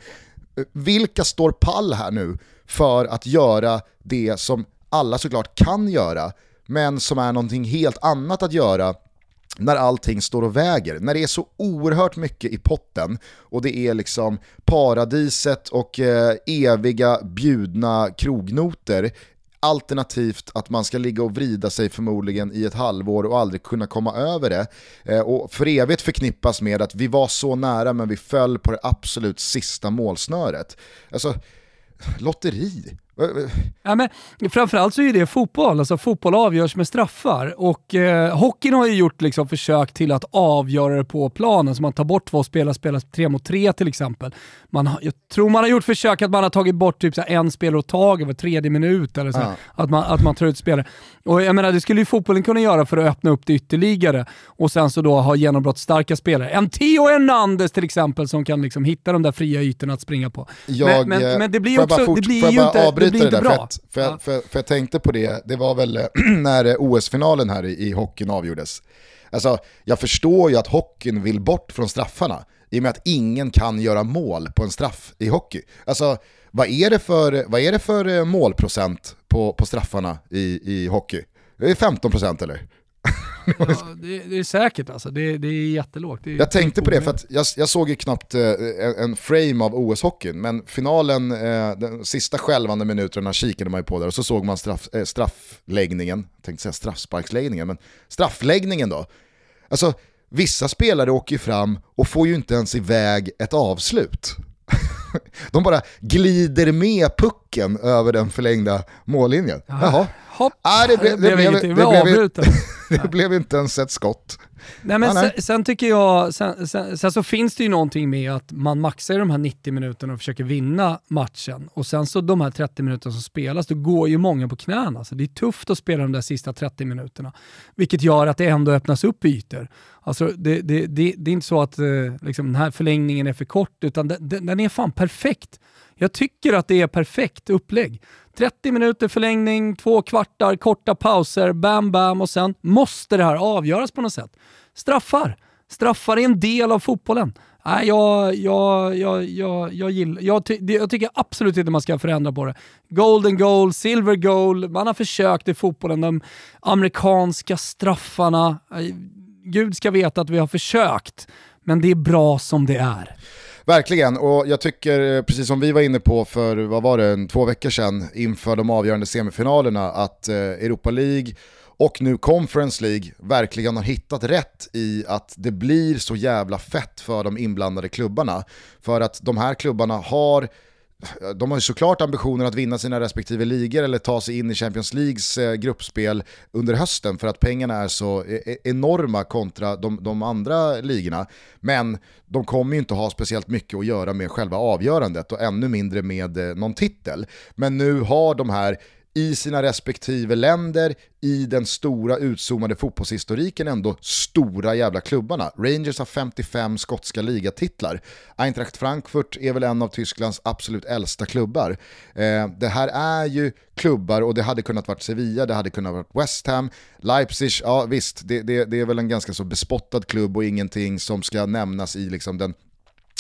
eh, vilka står pall här nu för att göra det som alla såklart kan göra men som är någonting helt annat att göra när allting står och väger, när det är så oerhört mycket i potten och det är liksom paradiset och eh, eviga bjudna krognoter Alternativt att man ska ligga och vrida sig förmodligen i ett halvår och aldrig kunna komma över det. Eh, och för evigt förknippas med att vi var så nära men vi föll på det absolut sista målsnöret. Alltså, lotteri. Ja, men framförallt så är det fotboll, alltså fotboll avgörs med straffar. Och eh, hockeyn har ju gjort liksom, försök till att avgöra det på planen, så man tar bort två spelare, spelar tre mot tre till exempel. Man har, jag tror man har gjort försök att man har tagit bort typ så här, en spelare åt taget var tredje minut, eller så, Ja. att, man, att man tar ut spelare. Och jag menar, det skulle ju fotbollen kunna göra för att öppna upp det ytterligare och sen så då ha genombrottsstarka spelare. En Theo Hernandez till exempel som kan liksom hitta de där fria ytorna att springa på. Jag, men, men, men det blir också, fort- det blir ju inte, avbryta blir inte där, bra. För, att, för, jag- för, för jag tänkte på det, det var väl eh, när eh, OS-finalen här i, i hockeyn avgjordes. Alltså, jag förstår ju att hockeyn vill bort från straffarna i och med att ingen kan göra mål på en straff i hockey. Alltså, vad är det för, vad är det för eh, målprocent på, på straffarna i, i hockey? Det är 15% eller? Ja, det, det är säkert alltså. Det, det är jättelågt. Det är Jag tänkte på det för att jag, jag såg ju knappt eh, en, frame av OS-hockeyn, men finalen, eh, de sista skälvande minuterna kikade man ju på där och så såg man straff, eh, straffläggningen, jag tänkte säga straffsparksläggningen, men straffläggningen då. Alltså, vissa spelare åker ju fram och får ju inte ens iväg ett avslut. De bara glider med pucken över den förlängda mållinjen. Jaha. Hopp, Nej, det, blev- det, blev, det, blev, avbryter. det blev inte ens ett skott. Nej, men sen, sen tycker jag, sen, sen, sen så finns det ju någonting med att man maxar i de här 90 minuterna och försöker vinna matchen. Och sen så de här 30 minuterna som spelas, då går ju många på knäna. Så det är tufft att spela de där sista 30 minuterna. Vilket gör att det ändå öppnas upp ytor. Alltså det, det, det, det är inte så att eh, liksom, den här förlängningen är för kort, utan den, den den är fan perfekt. Jag tycker att det är perfekt upplägg. 30 minuter förlängning, två kvartar, korta pauser, bam bam och sen måste det här avgöras på något sätt. Straffar. Straffar är en del av fotbollen. Nej, jag, jag, jag, jag, jag, gillar, jag, ty, jag tycker absolut inte man ska förändra på det. Golden goal, silver goal, man har försökt i fotbollen, de amerikanska straffarna. Eh, gud ska veta att vi har försökt, men det är bra som det är. Verkligen, och jag tycker, eh, precis som vi var inne på för, vad var det, en, två veckor sedan inför de avgörande semifinalerna, att eh, Europa League och nu Conference League verkligen har hittat rätt i att det blir så jävla fett för de inblandade klubbarna. För att de här klubbarna har de har ju såklart ambitioner att vinna sina respektive ligor eller ta sig in i Champions Leagues eh, gruppspel under hösten för att pengarna är så e-, e-, enorma kontra de, de andra ligorna. Men de kommer ju inte ha speciellt mycket att göra med själva avgörandet och ännu mindre med eh, någon titel. Men nu har de här i sina respektive länder, i den stora utzoomade fotbollshistoriken ändå stora jävla klubbarna. Rangers har 55 skotska ligatitlar. Eintracht Frankfurt är väl en av Tysklands absolut äldsta klubbar. Eh, det här är ju klubbar och det hade kunnat varit Sevilla, det hade kunnat varit West Ham, Leipzig, ja visst, det, det, det är väl en ganska så bespottad klubb och ingenting som ska nämnas i liksom den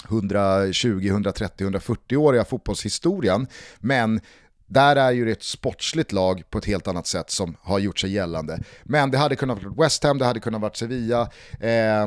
120, 130, 140-åriga fotbollshistorien. Men där är ju det ett sportsligt lag på ett helt annat sätt som har gjort sig gällande. Men det hade kunnat vara West Ham, det hade kunnat vara Sevilla. Eh,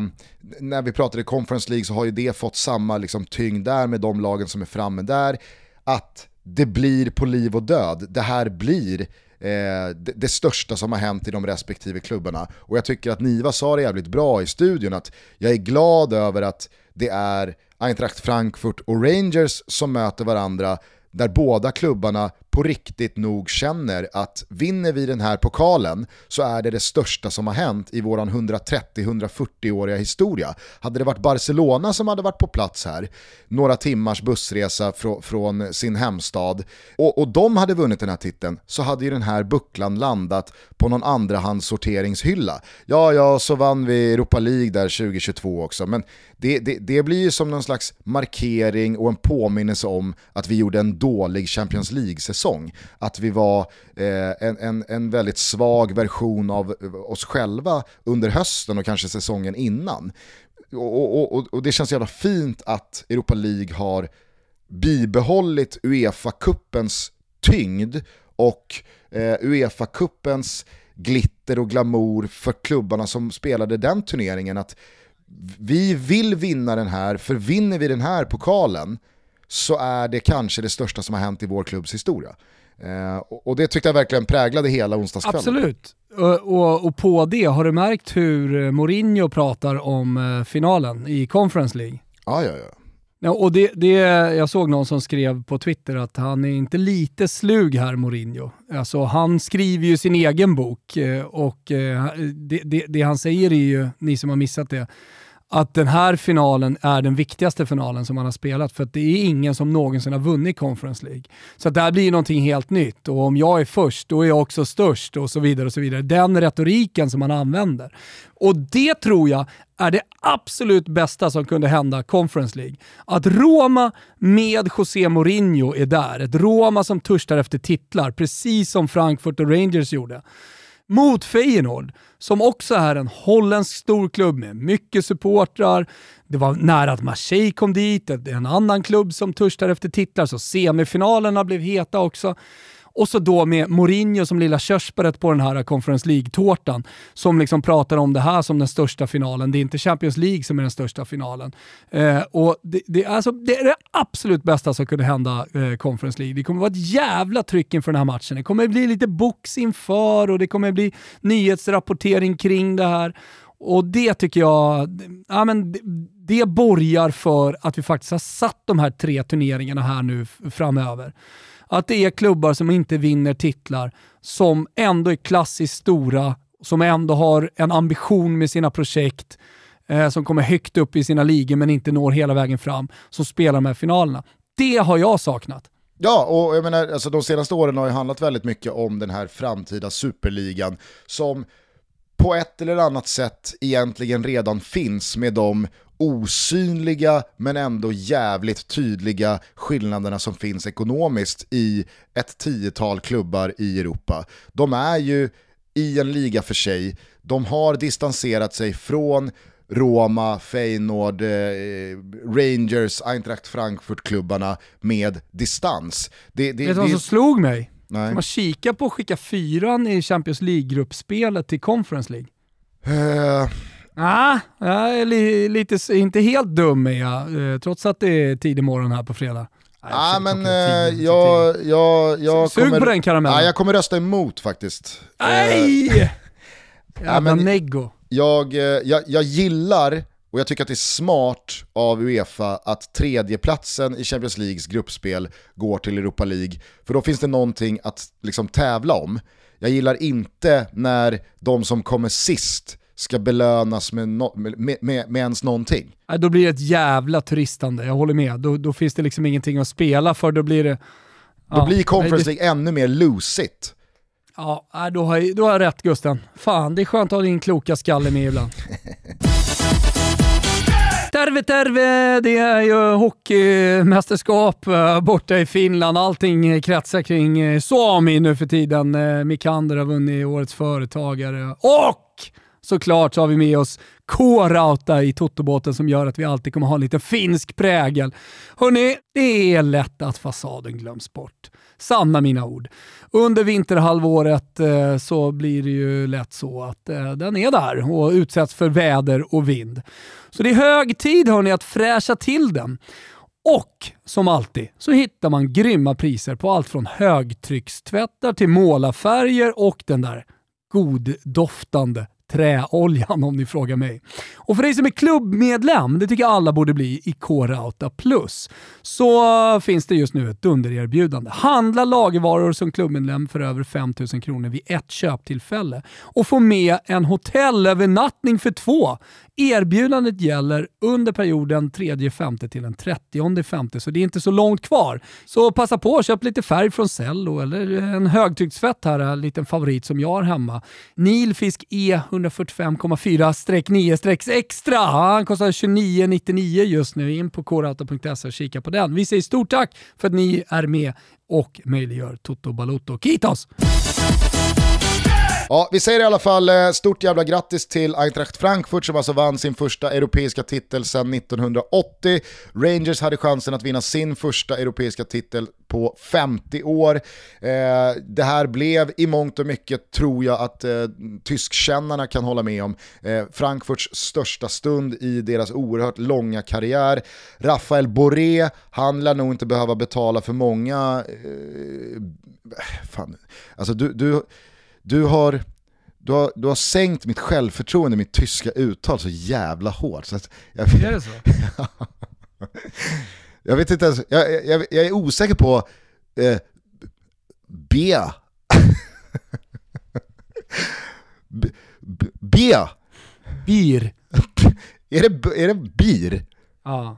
när vi pratade Conference League så har ju det fått samma liksom, tyngd där med de lagen som är framme där. Att det blir på liv och död. Det här blir eh, det, det största som har hänt i de respektive klubbarna. Och jag tycker att Niva sa det jävligt bra i studion, att jag är glad över att det är Eintracht Frankfurt och Rangers som möter varandra där båda klubbarna på riktigt nog känner att vinner vi den här pokalen så är det det största som har hänt i våran 130-140-åriga historia. Hade det varit Barcelona som hade varit på plats här, några timmars bussresa fr från sin hemstad, och, och de hade vunnit den här titeln så hade ju den här bucklan landat på någon andrahandssorteringshylla. Ja, ja, så vann vi Europa League där 2022 också, men det, det, det blir ju som någon slags markering och en påminnelse om att vi gjorde en dålig Champions League-säsong. Att vi var eh, en, en, en väldigt svag version av eh, oss själva under hösten och kanske säsongen innan. Och, och, och, och det känns jävla fint att Europa League har bibehållit Uefa-cupens tyngd och eh, Uefa-cupens glitter och glamour för klubbarna som spelade den turneringen. Att vi vill vinna den här, för vinner vi den här pokalen så är det kanske det största som har hänt i vår klubbs historia. Eh, och det tyckte jag verkligen präglade hela onsdagskvällen. Absolut. Och, och, och, på det, har du märkt hur Mourinho pratar om eh, finalen i Conference League? Ja, ja, ja. Ja, och det, det, jag såg någon som skrev på Twitter att han är inte lite slug här, Mourinho. Alltså, han skriver ju sin egen bok eh, och eh, det, det, det han säger är ju, ni som har missat det, att den här finalen är den viktigaste finalen som han har spelat för att det är ingen som någonsin har vunnit Conference League. Så att det här blir någonting helt nytt och om jag är först då är jag också störst och så vidare. och så vidare. Den retoriken som han använder. Och det tror jag är det absolut bästa som kunde hända Conference League. Att Roma med José Mourinho är där. Ett Roma som törstar efter titlar, precis som Frankfurt och Rangers gjorde mot Feyenoord, som också är en holländsk storklubb med mycket supportrar. Det var nära att Marseille kom dit, en annan klubb som törstar efter titlar, så semifinalerna blev heta också. Och så då med Mourinho som lilla körsbäret på den här Conference League-tårtan som liksom pratar om det här som den största finalen. Det är inte Champions League som är den största finalen. Eh, och det, det, alltså, det är det absolut bästa som kunde hända eh, Conference League. Det kommer vara ett jävla tryck inför den här matchen. Det kommer bli lite box inför och det kommer bli nyhetsrapportering kring det här. Och det tycker jag, ja men det, det borgar för att vi faktiskt har satt de här tre turneringarna här nu framöver. Att det är klubbar som inte vinner titlar, som ändå är klassiskt stora, som ändå har en ambition med sina projekt, eh, som kommer högt upp i sina ligor men inte når hela vägen fram, som spelar de här finalerna. Det har jag saknat. Ja, och jag menar, alltså de senaste åren har ju handlat väldigt mycket om den här framtida superligan som på ett eller annat sätt egentligen redan finns med de osynliga men ändå jävligt tydliga skillnaderna som finns ekonomiskt i ett tiotal klubbar i Europa. De är ju i en liga för sig, de har distanserat sig från Roma, Feyenoord, eh, Rangers, Eintracht Frankfurt-klubbarna med distans. Det, det, Vet du vad som slog mig? Nej. Man kika på att skicka fyran i Champions League-gruppspelet till Conference League. Uh, Ah, jag är li, lite, inte helt dum är jag, eh, trots att det är tidig morgon här på fredag. Nej, ah, men eh, jag, jag, jag, Sug kommer, på den karamellen. Ah, jag kommer rösta emot faktiskt. Nej! Eh, Jävla neggo. Jag, eh, jag, jag gillar, och jag tycker att det är smart av Uefa att tredjeplatsen i Champions Leagues gruppspel går till Europa League, för då finns det någonting att liksom tävla om. Jag gillar inte när de som kommer sist ska belönas med, no med, med, med ens någonting. Då blir det ett jävla turistande, jag håller med. Då, då finns det liksom ingenting att spela för, då blir det... Då ja, blir Conference League det... ännu mer losigt. Ja, då har, jag, då har jag rätt Gusten. Fan, det är skönt att ha din kloka skalle med ibland. Terve Terve, det är ju hockeymästerskap eh, borta i Finland. Allting kretsar kring eh, Sami nu för tiden. Eh, Mikander har vunnit Årets Företagare och såklart så har vi med oss K-Rauta i Totobåten som gör att vi alltid kommer ha en lite finsk prägel. Hörni, det är lätt att fasaden glöms bort. Sanna mina ord. Under vinterhalvåret eh, så blir det ju lätt så att eh, den är där och utsätts för väder och vind. Så det är hög tid hörni att fräscha till den. Och som alltid så hittar man grymma priser på allt från högtryckstvättar till målarfärger och den där goddoftande träoljan om ni frågar mig. Och för dig som är klubbmedlem, det tycker jag alla borde bli i K-Rauta Plus, så finns det just nu ett dundererbjudande. Handla lagervaror som klubbmedlem för över 5000 kronor vid ett köptillfälle och få med en hotellövernattning för två. Erbjudandet gäller under perioden 3-5 till den 30-5, så det är inte så långt kvar. Så passa på att köpa lite färg från Cello eller en högtrycksfett här, en liten favorit som jag har hemma. Nilfisk E 145,4-9 extra. Han kostar 29,99 just nu. In på korauta.se och kika på den. Vi säger stort tack för att ni är med och möjliggör Toto Balotto. Kitos! Ja, vi säger i alla fall eh, stort jävla grattis till Eintracht Frankfurt som alltså vann sin första europeiska titel sedan 1980. Rangers hade chansen att vinna sin första europeiska titel på 50 år. Eh, det här blev i mångt och mycket, tror jag att eh, tyskkännarna kan hålla med om, eh, Frankfurts största stund i deras oerhört långa karriär. Rafael Boré, han lär nog inte behöva betala för många... Eh, fan, alltså du, du du har, du har, du har sänkt mitt självförtroende, mitt tyska uttal så jävla hårt. Så jag, är det så? jag vet inte ens, jag, jag, jag är osäker på eh, B. B. B. Bir. är, det, är det bir? Ja.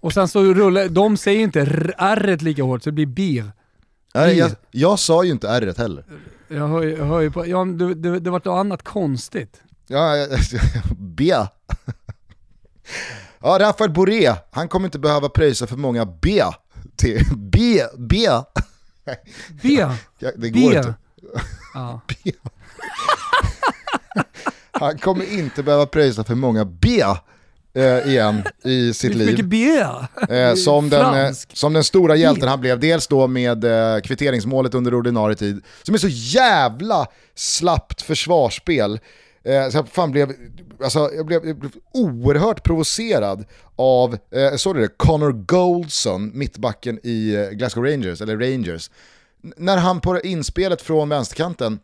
Och sen så rullar, de säger inte r lika hårt så det blir bir. Nej, jag, jag sa ju inte r heller. Jag hör, jag hör ju på, ja, det, det, det var något annat konstigt. Ja, B. Ja, Rafael Boré, han kommer inte behöva pröjsa för många B. Till B, B. B? Ja, det går B. inte. Ja. B. Han kommer inte behöva pröjsa för många B eh, igen i sitt liv. Eh, som, den, eh, som den stora hjälten han blev, dels då med eh, kvitteringsmålet under ordinarie tid, som är så jävla slappt försvarsspel. Eh, så jag, fan blev, alltså, jag, blev, jag blev oerhört provocerad av, eh, såg det, Connor Goldson, mittbacken i eh, Glasgow Rangers, eller Rangers. N när han på inspelet från vänsterkanten,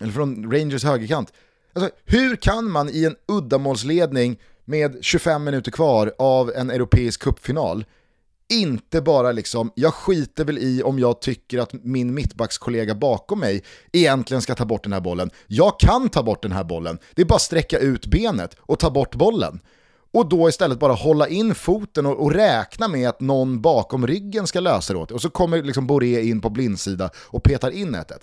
eller från Rangers högerkant, alltså, hur kan man i en uddamålsledning med 25 minuter kvar av en europeisk cupfinal. Inte bara liksom, jag skiter väl i om jag tycker att min mittbackskollega bakom mig egentligen ska ta bort den här bollen. Jag kan ta bort den här bollen, det är bara att sträcka ut benet och ta bort bollen och då istället bara hålla in foten och, och, räkna med att någon bakom ryggen ska lösa det åt Och så kommer liksom Boré in på blindsida och petar in 1 äh,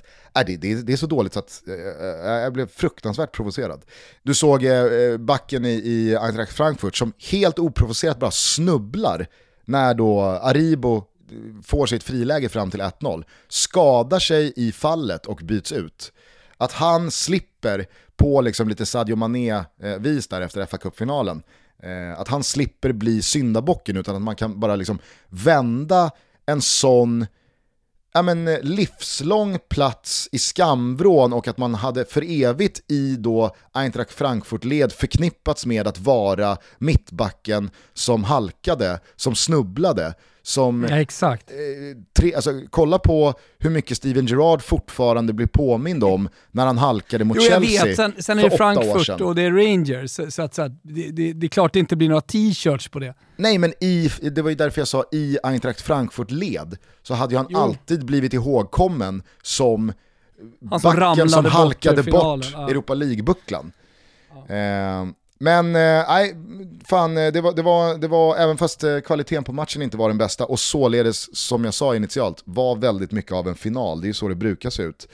det, det, det är så dåligt så att äh, jag blev fruktansvärt provocerad. Du såg äh, backen i, i Eintracht Frankfurt som helt oprovocerat bara snubblar när då Aribo får sitt friläge fram till 1-0, skadar sig i fallet och byts ut. Att han slipper på liksom lite Sadio Mané-vis där efter FA-cupfinalen. Eh, Eh, att han slipper bli syndabocken utan att man kan bara liksom vända en sån ja, men, eh, livslång plats i skamvrån och att man hade för evigt i då Eintracht Frankfurt-led förknippats med att vara mittbacken som halkade, som snubblade, som... Ja, exakt. Eh, tre, alltså, kolla på hur mycket Steven Gerrard fortfarande blir påmind om när han halkade mot jo, Chelsea vet. Sen, sen är det Frankfurt och det är Rangers, så, så att, så att det, det, det, är klart det inte blir några t-shirts på det. Nej, men i, det var ju därför jag sa i Eintracht Frankfurt-led så hade han jo. alltid blivit ihågkommen som han som backen som halkade bort, bort ja. Europa League-bucklan. Ja. Eh, men eh, nej, fan eh, det var, det, var, det var, även fast eh, kvaliteten på matchen inte var den bästa och således, som jag sa initialt, var väldigt mycket av en final. Det är ju så det brukar se ut.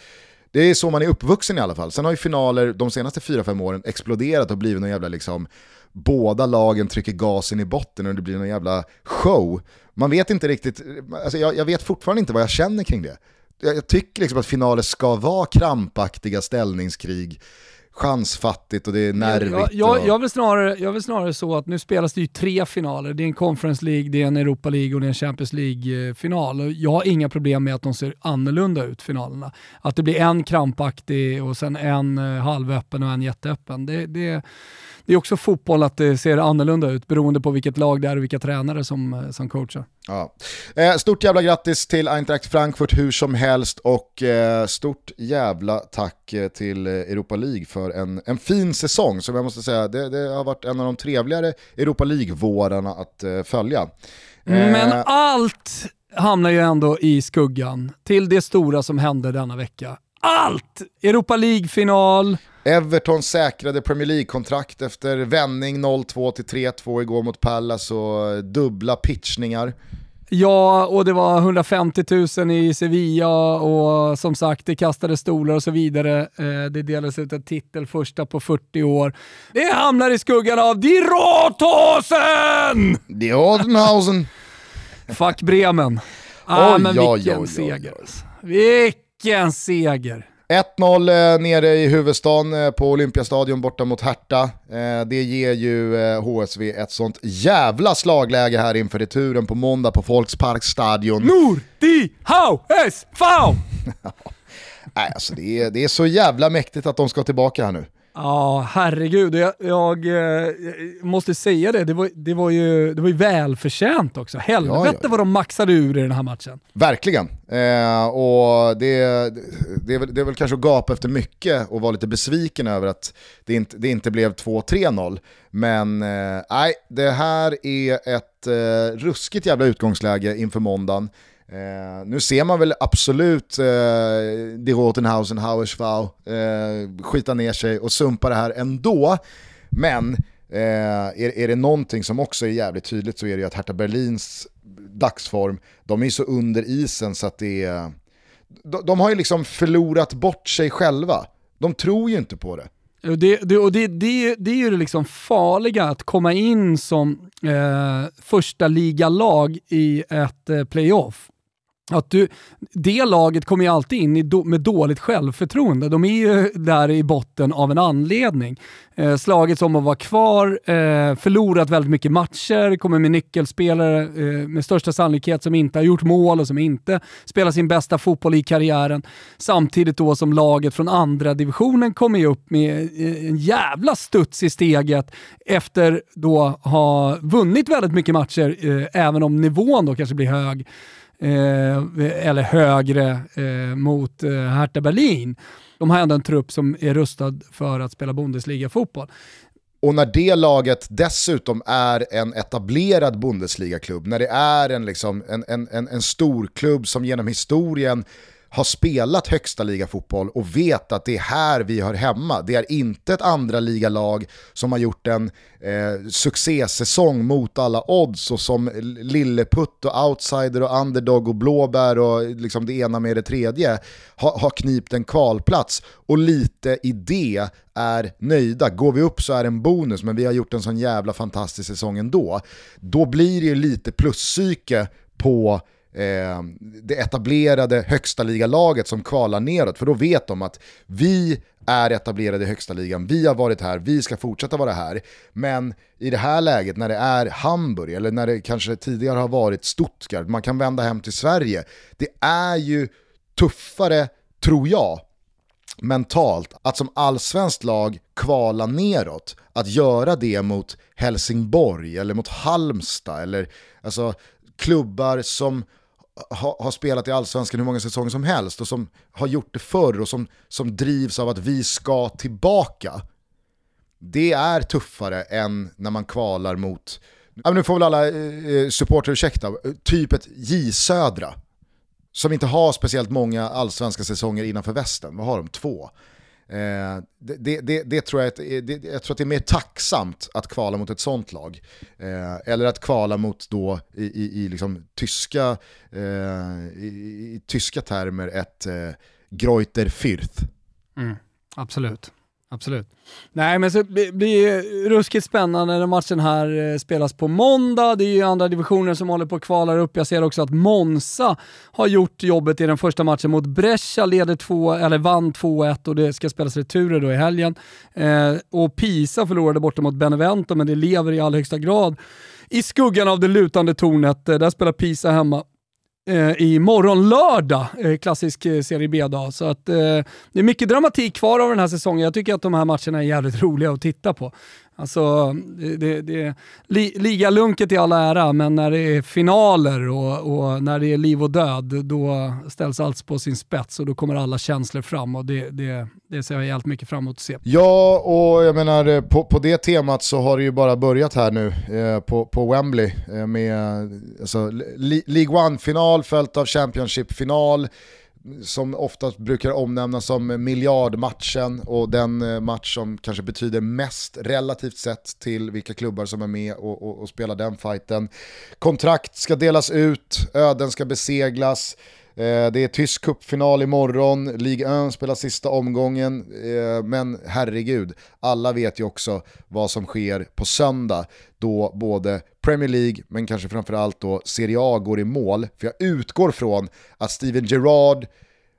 Det är så man är uppvuxen i alla fall. Sen har ju finaler de senaste 4-5 åren exploderat och blivit någon jävla liksom, båda lagen trycker gasen i botten och det blir någon jävla show. Man vet inte riktigt, alltså jag, jag vet fortfarande inte vad jag känner kring det. Jag, jag tycker liksom att finaler ska vara krampaktiga ställningskrig chansfattigt och det är nervigt. Jag, jag, jag, vill snarare, jag vill snarare så att nu spelas det ju tre finaler. Det är en Conference League, det är en Europa League och det är en Champions League-final. Jag har inga problem med att de ser annorlunda ut, finalerna. Att det blir en krampaktig och sen en eh, halvöppen och en jätteöppen. Det, det, det är också fotboll att det ser annorlunda ut beroende på vilket lag det är och vilka tränare som, eh, som coachar. Ja. Eh, stort jävla grattis till Eintracht Frankfurt hur som helst och eh, stort jävla tack eh, till Europa League för en, en fin säsong som jag måste säga, det, det har varit en av de trevligare Europa League-vårarna att eh, följa. Men allt hamnar ju ändå i skuggan till det stora som hände denna vecka. Allt! Europa League-final. Everton säkrade Premier League-kontrakt efter vändning 0-2 till 3-2 igår mot Pallas och dubbla pitchningar. Ja, och det var 150 000 i Sevilla och som sagt, det kastade stolar och så vidare. Eh, det delades ut en titel första på 40 år. Det hamnar i skuggan av Die Rothausen! Die Rodenhausen! Fuck Bremen. Ah, oj, men oj, vilken oj, seger. Alltså. Vilken seger! 1-0 eh, nere i huvudstaden eh, på Olympiastadion borta mot Hertha. Eh, det ger ju HSV ett sånt jävla slagläge här inför returen på måndag på Folksparkstadion. Nor, di, fau! Nej, alltså det är, det är så jävla mäktigt att de ska tillbaka här nu. Ja, herregud. Jag, jag, jag, måste säga det, det var, det var, ju, det var ju välförtjänt också. Helvete ja, ja, vad de maxade ur i den här matchen. Verkligen. Eh, och det, det, är väl, det är väl kanske att gapa efter mycket och vara lite besviken över att det inte, det inte blev 2-3-0. Men eh, nej, det här är ett eh, ruskigt jävla utgångsläge inför måndagen. Eh, nu ser man väl absolut eh, de Rotenhausen, Hauersvau eh, skita ner sig och sumpa det här ändå. Men eh, är, är det någonting som också är jävligt tydligt så är det ju att Hertha Berlins dagsform, de är ju så under isen så att det är... De, de har ju liksom förlorat bort sig själva. De tror ju inte på det. Det, det, och det, det, det är ju det liksom farliga att komma in som eh, första ligalag i ett eh, playoff att du, det laget kommer ju alltid in i do, med dåligt självförtroende. De är ju där i botten av en anledning. Eh, slagits om att vara kvar, eh, förlorat väldigt mycket matcher, kommer med nyckelspelare eh, med största sannolikhet som inte har gjort mål och som inte spelar sin bästa fotboll i karriären. Samtidigt då som laget från andra divisionen kommer ju upp med eh, en jävla studs i steget efter då ha vunnit väldigt mycket matcher, eh, även om nivån då kanske blir hög Eh, eller högre eh, mot eh, Hertha Berlin. De har ändå en trupp som är rustad för att spela Bundesliga-fotboll. Och när det laget dessutom är en etablerad Bundesliga-klubb, när det är en, liksom, en, en, en, en stor klubb som genom historien har spelat högsta liga fotboll och vet att det är här vi hör hemma. Det är inte ett andra ligalag som har gjort en eh, succésäsong mot alla odds och som lilleputt och outsider och underdog och blåbär och liksom det ena med det tredje har, har knipt en kvalplats och lite i det är nöjda. Går vi upp så är det en bonus men vi har gjort en sån jävla fantastisk säsong ändå. Då blir det ju lite pluspsyke på eh, det etablerade högsta ligalaget som kvalar neråt. För då vet de att vi är etablerade i högsta ligan, vi har varit här, vi ska fortsätta vara här. Men i det här läget när det är Hamburg, eller när det kanske tidigare har varit Stuttgart, man kan vända hem till Sverige. Det är ju tuffare, tror jag, mentalt att som allsvenskt lag kvala neråt, att göra det mot Helsingborg eller mot Halmstad eller alltså klubbar som ha, har spelat i allsvenskan hur många säsonger som helst och som har gjort det förr och som, som drivs av att vi ska tillbaka. Det är tuffare än när man kvalar mot, ja, nu får väl alla eh, eh supporter ursäkta, eh, typ ett J Södra. Som inte har speciellt många allsvenska säsonger innanför västen, vad har de? Två. Eh, det, det, det, tror jag, att, eh, det, jag tror att det är mer tacksamt att kvala mot ett sånt lag. Eh, eller att kvala mot då i, i, i liksom tyska, eh, i, i, tyska termer ett eh, Greuter Fürth. Mm, absolut. Absolut. Nej men så blir det ruskigt spännande när matchen här eh, spelas på måndag. Det är ju andra divisioner som håller på att kvala upp. Jag ser också att Monza har gjort jobbet i den första matchen mot Brescia, leder två, eller vann 2-1 och det ska spelas returer då i helgen. Eh, och Pisa förlorade borta mot Benevento men det lever i allra högsta grad i skuggan av det lutande tornet. Eh, där spelar Pisa hemma eh, i morgon lördag, eh, klassisk eh, Serie B-dag. Så att, eh, det är mycket dramatik kvar av den här säsongen. Jag tycker att de här matcherna är jävligt roliga att titta på. Alltså, det, det, li, ligalunket i all ära, men när det är finaler och, och, när det är liv och död, då ställs allt på sin spets och då kommer alla känslor fram och det, det, det ser jag jävligt mycket fram emot att se. Ja, och jag menar eh, på, på det temat så har det ju bara börjat här nu eh, på, på Wembley eh, med alltså, League One-final följt av Championship-final som oftast brukar omnämnas som miljardmatchen och den eh, match som kanske betyder mest relativt sett till vilka klubbar som är med och, och, och spelar den fighten. Kontrakt ska delas ut, öden ska beseglas, Eh, det är tysk cupfinal imorgon, Ligue 1 spelar sista omgången, eh, men herregud, alla vet ju också vad som sker på söndag då både Premier League, men kanske framförallt då Serie A går i mål. För jag utgår från att Steven Gerrard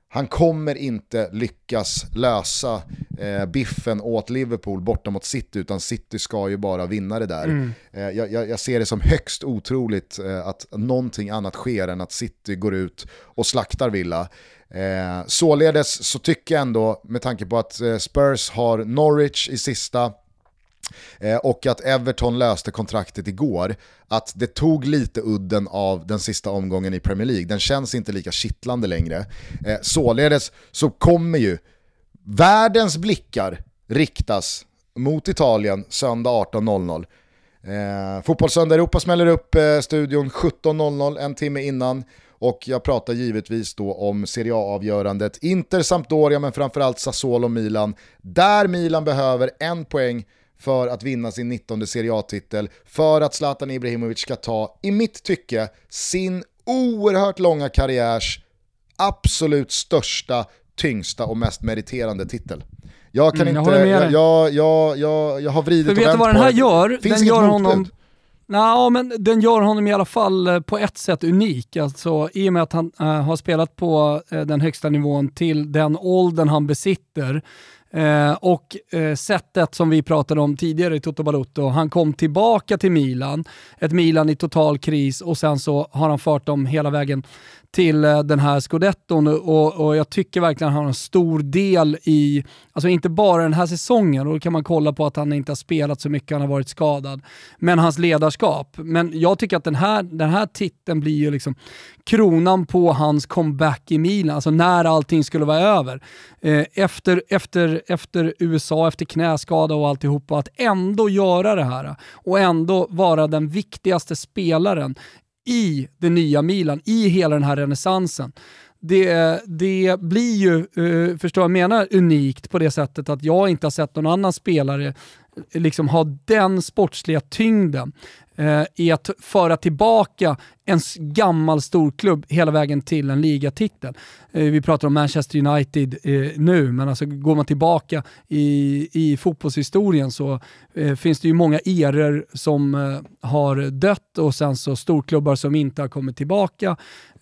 han kommer inte lyckas lösa eh, biffen åt Liverpool borta mot City, utan City ska ju bara vinna det där. Mm. Eh, jag, jag, ser det som högst otroligt eh, att någonting annat sker än att City går ut och slaktar Villa. Eh, således så tycker jag ändå, med tanke på att eh, Spurs har Norwich i sista, Eh, och att Everton löste kontraktet igår, att det tog lite udden av den sista omgången i Premier League. Den känns inte lika kittlande längre. Eh, således så kommer ju världens blickar riktas mot Italien söndag 18.00. Eh, Fotbollssöndag Europa smäller upp eh, studion 17.00, en timme innan. Och jag pratar givetvis då om Serie A-avgörandet. Inter, Sampdoria men framförallt Sassuolo Milan. Där Milan behöver en poäng för att vinna sin 19 Serie A-titel, för att Zlatan Ibrahimovic ska ta, i mitt tycke, sin oerhört långa karriärs absolut största, tyngsta och mest meriterande titel. Jag kan mm, inte, jag, jag, jag, jag, jag har vridit och vänt på Vet du vad den här gör? Finns den gör honom... Nej, men den gör honom i alla fall eh, på ett sätt unik. Alltså, I och med att han äh, har spelat på äh, den högsta nivån till den åldern han besitter Eh, och eh, sättet som vi pratade om tidigare i Toto Balotto, han kom tillbaka till Milan, ett Milan i total kris och sen så har han fört dem hela vägen till eh, den här scudetton och, och jag tycker verkligen att han har en stor del i, alltså inte bara den här säsongen, och då kan man kolla på att han inte har spelat så mycket, han har varit skadad, men hans ledarskap. Men jag tycker att den här, den här titeln blir ju liksom kronan på hans comeback i Milan, alltså när allting skulle vara över. Eh, efter, efter, efter USA, efter knäskada och alltihopa, att ändå göra det här och ändå vara den viktigaste spelaren i det nya Milan, i hela den här renässansen. Det, det blir ju, uh, förstår jag menar, unikt på det sättet att jag inte har sett någon annan spelare liksom ha den sportsliga tyngden eh, i att föra tillbaka en gammal storklubb hela vägen till en ligatitel. Eh, vi pratar om Manchester United eh, nu, men alltså går man tillbaka i, i fotbollshistorien så eh, finns det ju många eror som eh, har dött och sen så storklubbar som inte har kommit tillbaka.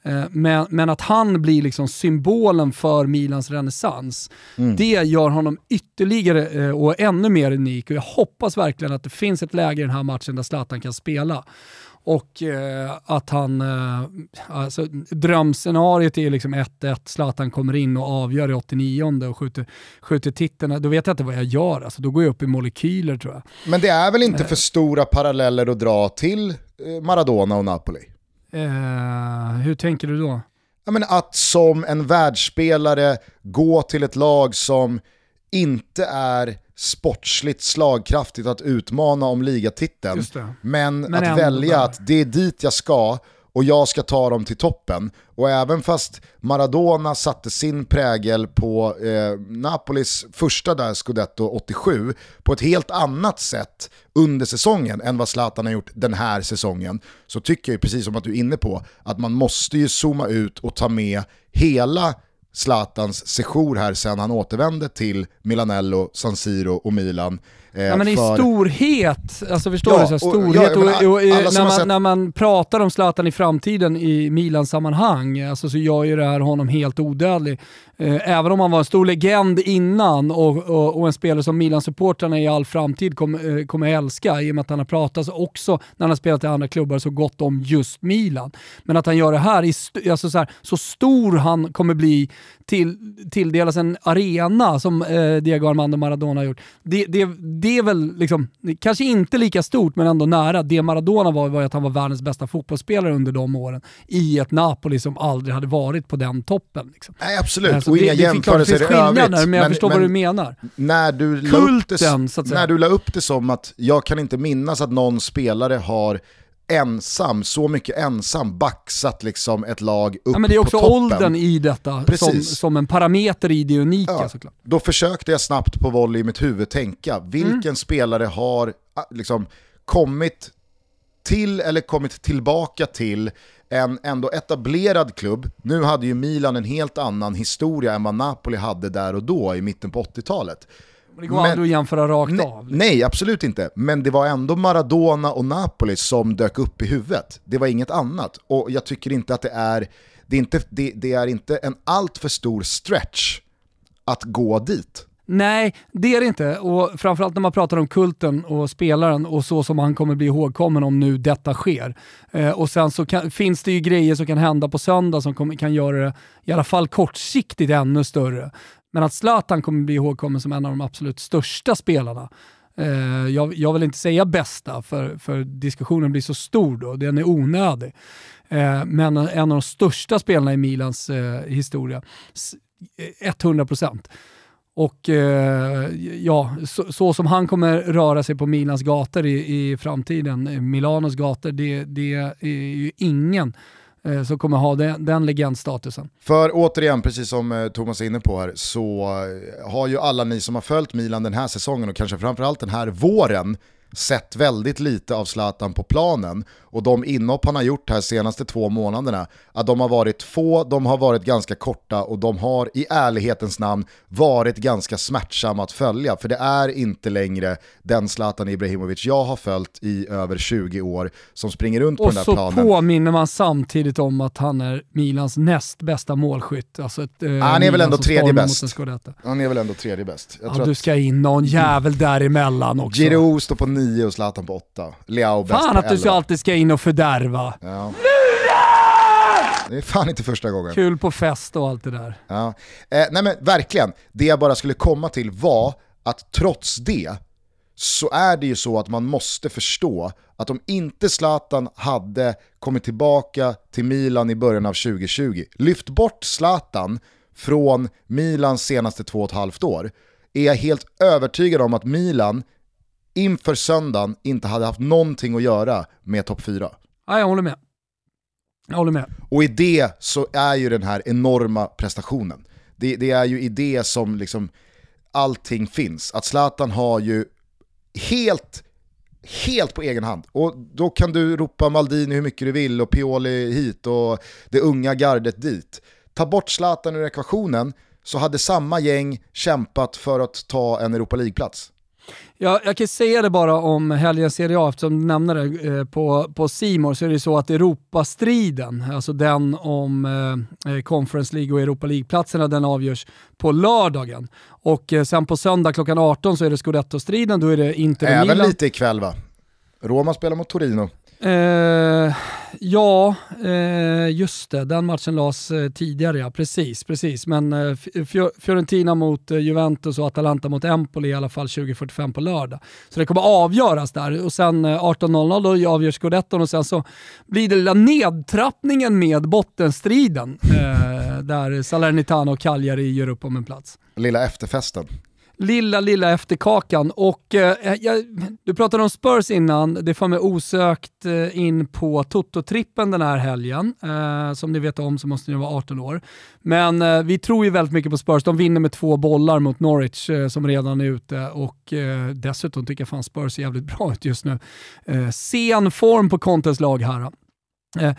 Eh, men, men, att han blir liksom symbolen för Milans renässans, mm. det gör honom ytterligare eh, och ännu mer unik. Och jag hoppas verkligen att det finns ett läge i den här matchen där Zlatan kan spela. Och eh, att han, eh, alltså drömscenariet är liksom 1-1, Zlatan kommer in och avgör i 89 och skjuter, skjuter titeln. Då vet jag inte vad jag gör, alltså, då går jag upp i molekyler tror jag. Men det är väl inte för stora paralleller att dra till Maradona och Napoli? Eh, hur tänker du då? Ja, men att som en världsspelare gå till ett lag som inte är sportsligt slagkraftigt att utmana om ligatiteln. Men, men, att välja att det är dit jag ska och jag ska ta dem till toppen. Och även fast Maradona satte sin prägel på eh, Napolis första där Scudetto 87 på ett helt annat sätt under säsongen än vad Zlatan har gjort den här säsongen så tycker jag precis som att du är inne på att man måste ju zooma ut och ta med hela Zlatans sejour här sen han återvände till Milanello, San Siro och Milan Eh, ja men i storhet, alltså förstår ja, du? Så storhet och, och, och, och när, man, sett... när man pratar om Zlatan i framtiden i Milan-sammanhang, alltså så gör ju det här honom helt odödlig. Eh, även om han var en stor legend innan och, en spelare som Milan-supportrarna i all framtid kommer eh, kommer älska i och med att han har pratat också när han har spelat i andra klubbar så gott om just Milan. Men att han gör det här, i, alltså så, här, så stor han kommer bli till, tilldelas en arena som eh, Diego Armando Maradona har gjort. Det, det, det är väl liksom, kanske inte lika stort men ändå nära. Det Maradona var var att han var världens bästa fotbollsspelare under de åren i ett Napoli som aldrig hade varit på den toppen. Liksom. Nej absolut, Alltså, och det- inga det jämförelser i det övrigt. men jag förstår vad du menar. När du, det, Kulten, säga. när du la upp det som att jag kan inte minnas att någon spelare har ensam, så mycket ensam baxat liksom ett lag upp Ja, men det är också åldern i detta som, som en parameter i det unika Ja, såklart. Då försökte jag snabbt på volley i mitt huvud tänka, vilken Mm. spelare har ah, liksom, kommit till eller kommit tillbaka till en ändå etablerad klubb. Nu hade ju Milan en helt annan historia än vad Napoli hade där och då i mitten på 80-talet. Men Det går Men- aldrig att jämföra rakt Nej, av. nej, absolut inte. Men det var ändå Maradona och Napoli som dök upp i huvudet. Det var inget annat. Och jag tycker inte att det är, det är inte, det, det är inte en alltför stor stretch att gå dit. Nej, det är det inte. Och framförallt när man pratar om kulten och spelaren och så som han kommer bli ihågkommen om nu detta sker. Eh, och sen så kan, finns det ju grejer som kan hända på söndag som kommer, kan göra det i alla fall kortsiktigt ännu större. Men att Zlatan kommer bli ihågkommen som en av de absolut största spelarna Eh, jag, jag vill inte säga bästa för, för diskussionen blir så stor då, den är onödig. Eh, men en av de största spelarna i Milans eh, historia, 100%. Eh, Och eh, ja, så, så som han kommer röra sig på Milans gator i, i framtiden, eh, Milanos gator, det, det är ju ingen Eh, som kommer ha den, den legendstatusen. För återigen, precis som eh, Thomas är inne på här, så eh, har ju alla ni som har följt Milan den här säsongen och kanske framförallt den här våren sett väldigt lite av Zlatan på planen och de inhopp han har gjort här senaste två månaderna, att de har varit få, de har varit ganska korta och de har i ärlighetens namn varit ganska smärtsamma att följa för det är inte längre den Zlatan Ibrahimovic jag har följt i över 20 år som springer runt på Och den där så planen. påminner man samtidigt om att han är Milans näst bästa målskytt. Alltså ett, eh, Han är väl ändå tredje bäst. Han är väl ändå tredje bäst. Jag Ja, du ska in någon jävel däremellan också. Giroud står på 9 och Zlatan på 8. Leao bäst Fan på att du så 11. alltid ska in och fördärva. Ja. Det är fan inte första gången. Kul på fest och allt det där. Ja. Eh, nej men verkligen, det jag bara skulle komma till var att trots det så är det ju så att man måste förstå att om inte Zlatan hade kommit tillbaka till Milan i början av 2020, lyft bort Zlatan från Milans senaste två och ett halvt år, är jag helt övertygad om att Milan inför söndagen inte hade haft någonting att göra med topp 4. Ja, jag håller med. Jag håller med. Och i det så är ju den här enorma prestationen. Det, det är ju i det som liksom allting finns. Att Zlatan har ju helt, helt på egen hand. Och då kan du ropa Maldini hur mycket du vill och Pioli hit och det unga gardet dit. Ta bort Zlatan ur ekvationen så hade samma gäng kämpat för att ta en Europa League-plats. Jag, jag kan säga det bara om helgens Serie A, eftersom du nämner det eh, på, på Simor så är det så att Europastriden, alltså den om eh, eh, Conference League och Europa League-platserna, den avgörs på lördagen. Och eh, sen på söndag klockan 18 så är det Scudetto-striden, då är det Inter Även Milan. lite ikväll va? Roma spelar mot Torino. Eh, ja, eh, just det. Den matchen lades eh, tidigare, ja. Precis, precis. Men eh, Fi- Fiorentina mot eh, Juventus och Atalanta mot Empoli i alla fall 20.45 på lördag. Så det kommer avgöras där. Och sen eh, 18.00 då avgörs Scudetton och sen så blir det lilla nedtrappningen med bottenstriden. Eh, där Salernitana och Cagliari gör upp om en plats Lilla efterfesten lilla, lilla efterkakan. Och eh, eh, jag, du pratade om Spurs innan, det får mig osökt eh, in på Toto-trippen den här helgen. Eh, som ni vet om så måste ni vara 18 år. Men eh, vi tror ju väldigt mycket på Spurs. De vinner med två bollar mot Norwich eh, som redan är ute och eh, dessutom tycker jag fan Spurs ser jävligt bra ut just nu. Eh, sen form på Contes lag här. Eh,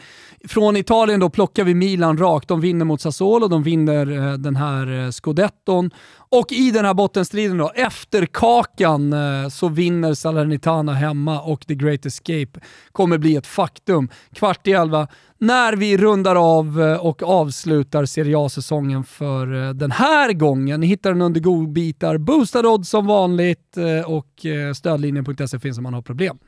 från Italien då plockar vi Milan rakt. De vinner mot Sassuolo, de vinner eh, den här eh, scudetton. Och i den här bottenstriden då, efter kakan så vinner Salernitana hemma och The Great Escape kommer bli ett faktum. Kvart i elva, när vi rundar av och avslutar Serie A-säsongen för den här gången. Ni hittar den under godbitar, boostad odds som vanligt och stödlinjen.se finns om man har problem.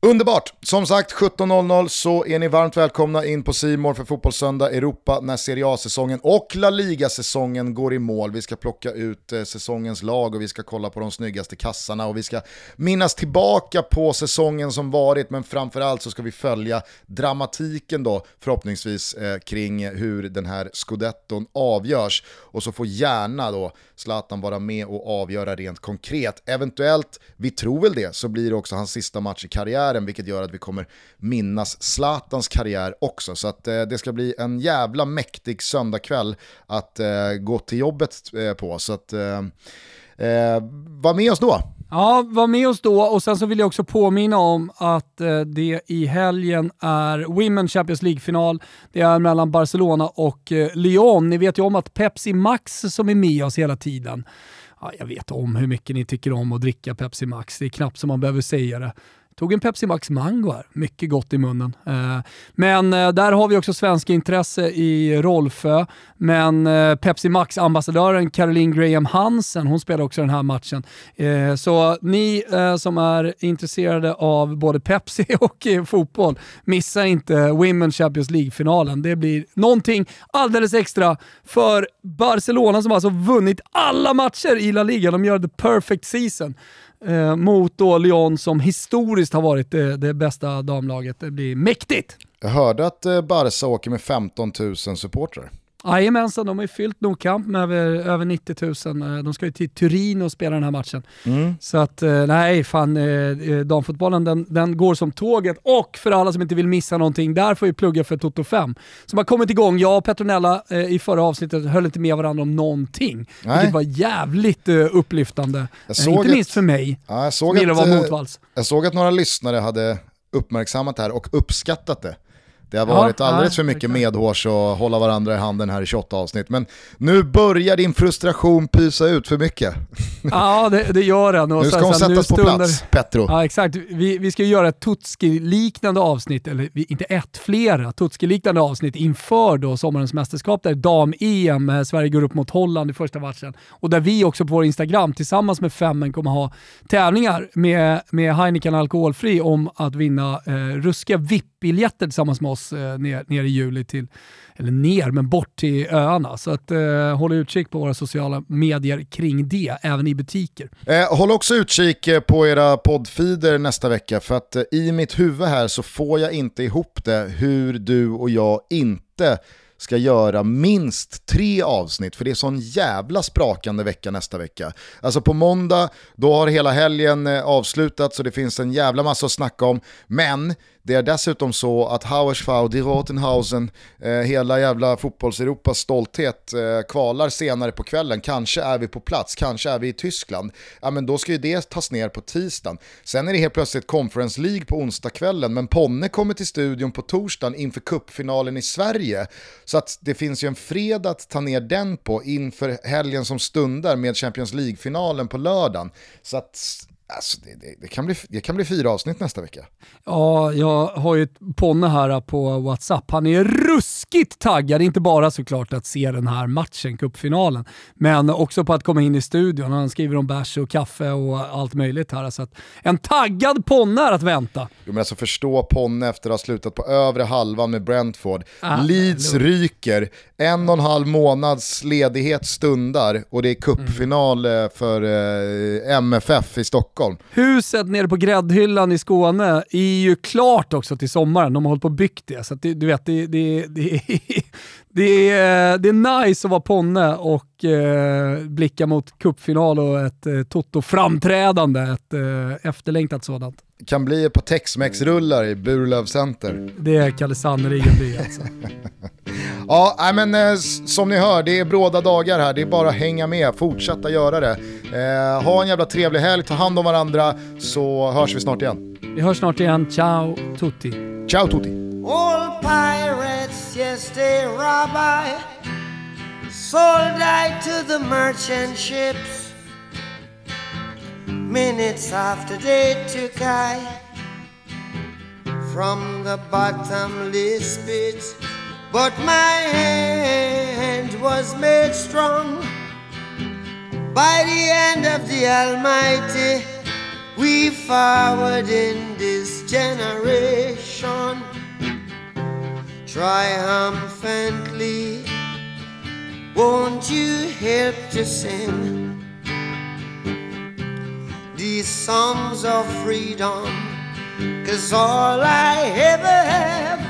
Underbart! Som sagt, 17.00 så är ni varmt välkomna in på Simor för Fotbollssöndag Europa när Serie A-säsongen och La Liga-säsongen går i mål. Vi ska plocka ut eh, säsongens lag och vi ska kolla på de snyggaste kassarna och vi ska minnas tillbaka på säsongen som varit men framförallt så ska vi följa dramatiken då förhoppningsvis eh, kring hur den här scudetton avgörs och så får gärna då Zlatan vara med och avgöra rent konkret. Eventuellt, vi tror väl det, så blir det också hans sista match i karriären, vilket gör att vi kommer minnas Zlatans karriär också. Så att, eh, det ska bli en jävla mäktig söndagkväll att eh, gå till jobbet eh, på. Så att, eh, eh, var med oss då. Ja, var med oss då och sen så vill jag också påminna om att eh, det i helgen är Women Champions League-final. Det är mellan Barcelona och eh, Lyon. Ni vet ju om att Pepsi Max som är med oss hela tiden Ja, jag vet om hur mycket ni tycker om att dricka Pepsi Max. Det är knappt som man behöver säga det. Tog en Pepsi Max Mango här, mycket gott i munnen. Eh, men eh, där har vi också svenska intresse i Rolfö. Men eh, Pepsi Max-ambassadören Caroline Graham Hansen, hon spelar också den här matchen. Så ni som är intresserade av både Pepsi och fotboll, missa inte Women Champions League-finalen. Det blir någonting alldeles extra för Barcelona som alltså vunnit alla matcher i La Liga. De gör the perfect season eh, mot då Lyon som historiskt har varit det, det bästa damlaget. Det blir mäktigt! Jag hörde att eh, Barca åker med 15 000 supportrar. Jajamensan, de har ju fyllt Nordkamp med över, över 90 000. Eh, de ska ju till Turin och spela den här matchen. Mm. Så att eh, nej, fan, eh, damfotbollen den, den går som tåget. Och för alla som inte vill missa någonting, där får vi plugga för Toto 5. Som har kommit igång. Jag och Petronella i förra avsnittet höll inte med varandra om någonting. Nej. Vilket var jävligt upplyftande. inte minst för mig, ja, jag såg som att, vara motvalls. Jag såg att några lyssnare hade uppmärksammat det här och uppskattat det. Det har varit ja, alldeles för mycket medhårs och hålla varandra i handen här i 28 avsnitt. Men nu börjar din frustration pysa ut för mycket. Ja, det, det gör den. Och nu ska hon sättas på plats, Petro. Ja, exakt. Vi, vi ska göra ett Tutski-liknande avsnitt, eller inte ett, flera Tutski-liknande avsnitt inför då sommarens mästerskap där dam-EM, eh, Sverige går upp mot Holland i första matchen. Och där vi också på vår Instagram tillsammans med Femmen kommer ha tävlingar med, med Heineken Alkoholfri om att vinna eh, ruskiga VIP-biljetter tillsammans med oss eh, ner, ner i juli till, eller ner, men bort till öarna. Så att, eh, håll utkik på våra sociala medier kring det, även i butiker. Eh, håll också utkik eh, på era poddfeeder nästa vecka, för att eh, i mitt huvud här så får jag inte ihop det hur du och jag inte ska göra minst tre avsnitt, för det är sån jävla sprakande vecka nästa vecka. Alltså på måndag, då har hela helgen eh, avslutats och det finns en jävla massa att snacka om, men det är dessutom så att Hauersfau, Die Rotenhausen, eh, hela jävla fotbollseuropas stolthet eh, kvalar senare på kvällen. Kanske är vi på plats, kanske är vi i Tyskland. Ja men då ska ju det tas ner på tisdagen. Sen är det helt plötsligt Conference League på onsdagskvällen, men Ponne kommer till studion på torsdagen inför kuppfinalen i Sverige. Så att det finns ju en fredag att ta ner den på inför helgen som stundar med Champions League-finalen på lördagen. Så att Alltså det, det, det, kan bli, det kan bli fyra avsnitt nästa vecka. Ja, jag har ju ett Ponne här på WhatsApp. Han är ruskigt taggad, inte bara såklart att se den här matchen, cupfinalen, men också på att komma in i studion. Han skriver om bärs och kaffe och allt möjligt här. Så att en taggad Ponne är att vänta. Jo, men alltså förstå Ponne efter att ha slutat på övre halvan med Brentford. Ah, Leeds lugn. ryker, en och en halv månads ledighet stundar och det är cupfinal mm. för eh, MFF i Stockholm. Huset nere på gräddhyllan i Skåne är ju klart också till sommaren. De har hållit på och byggt det. Så det, du vet, det, det, det, det, är, det är nice att vara Ponne och eh, blicka mot kuppfinal och ett eh, Toto-framträdande. Ett eh, efterlängtat sådant. Kan bli ett par Tex-Mex-rullar i Burlöv Center. Det kan det sannerligen bli alltså. ja, men eh, som ni hör, det är bråda dagar här. Det är bara att hänga med, fortsätta göra det. Eh, ha en jävla trevlig helg, ta hand om varandra, så hörs vi snart igen. Vi hörs snart igen. Ciao tutti. Ciao tutti. All pirates, yes they rob I, sold I to the merchant ships. Minutes after they took I from the bottomless pit, but my hand was made strong by the hand of the Almighty. We forward in this generation triumphantly. Won't you help to sing these songs of freedom? Cause all I ever have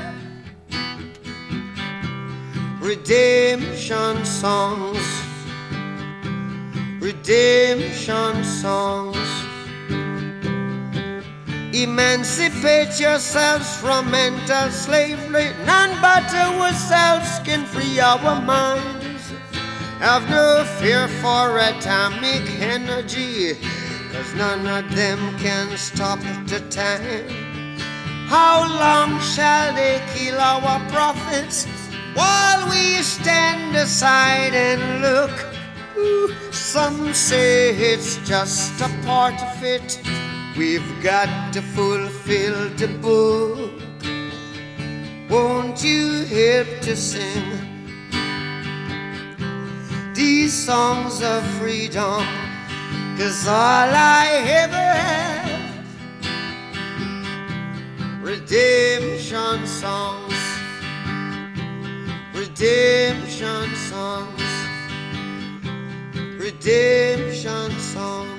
redemption songs, redemption songs. Emancipate yourselves from mental slavery. None but ourselves can free our minds. Have no fear for atomic energy, cause none of them can stop the time. How long shall they kill our prophets while we stand aside and look? Ooh, some say it's just a part of it. We've got to fulfill the book. Won't you help to sing these songs of freedom? Cause all I ever have redemption songs, redemption songs, redemption songs.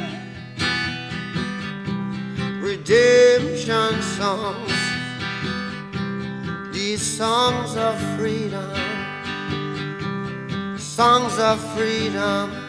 redemption songs. These songs of freedom, songs of freedom.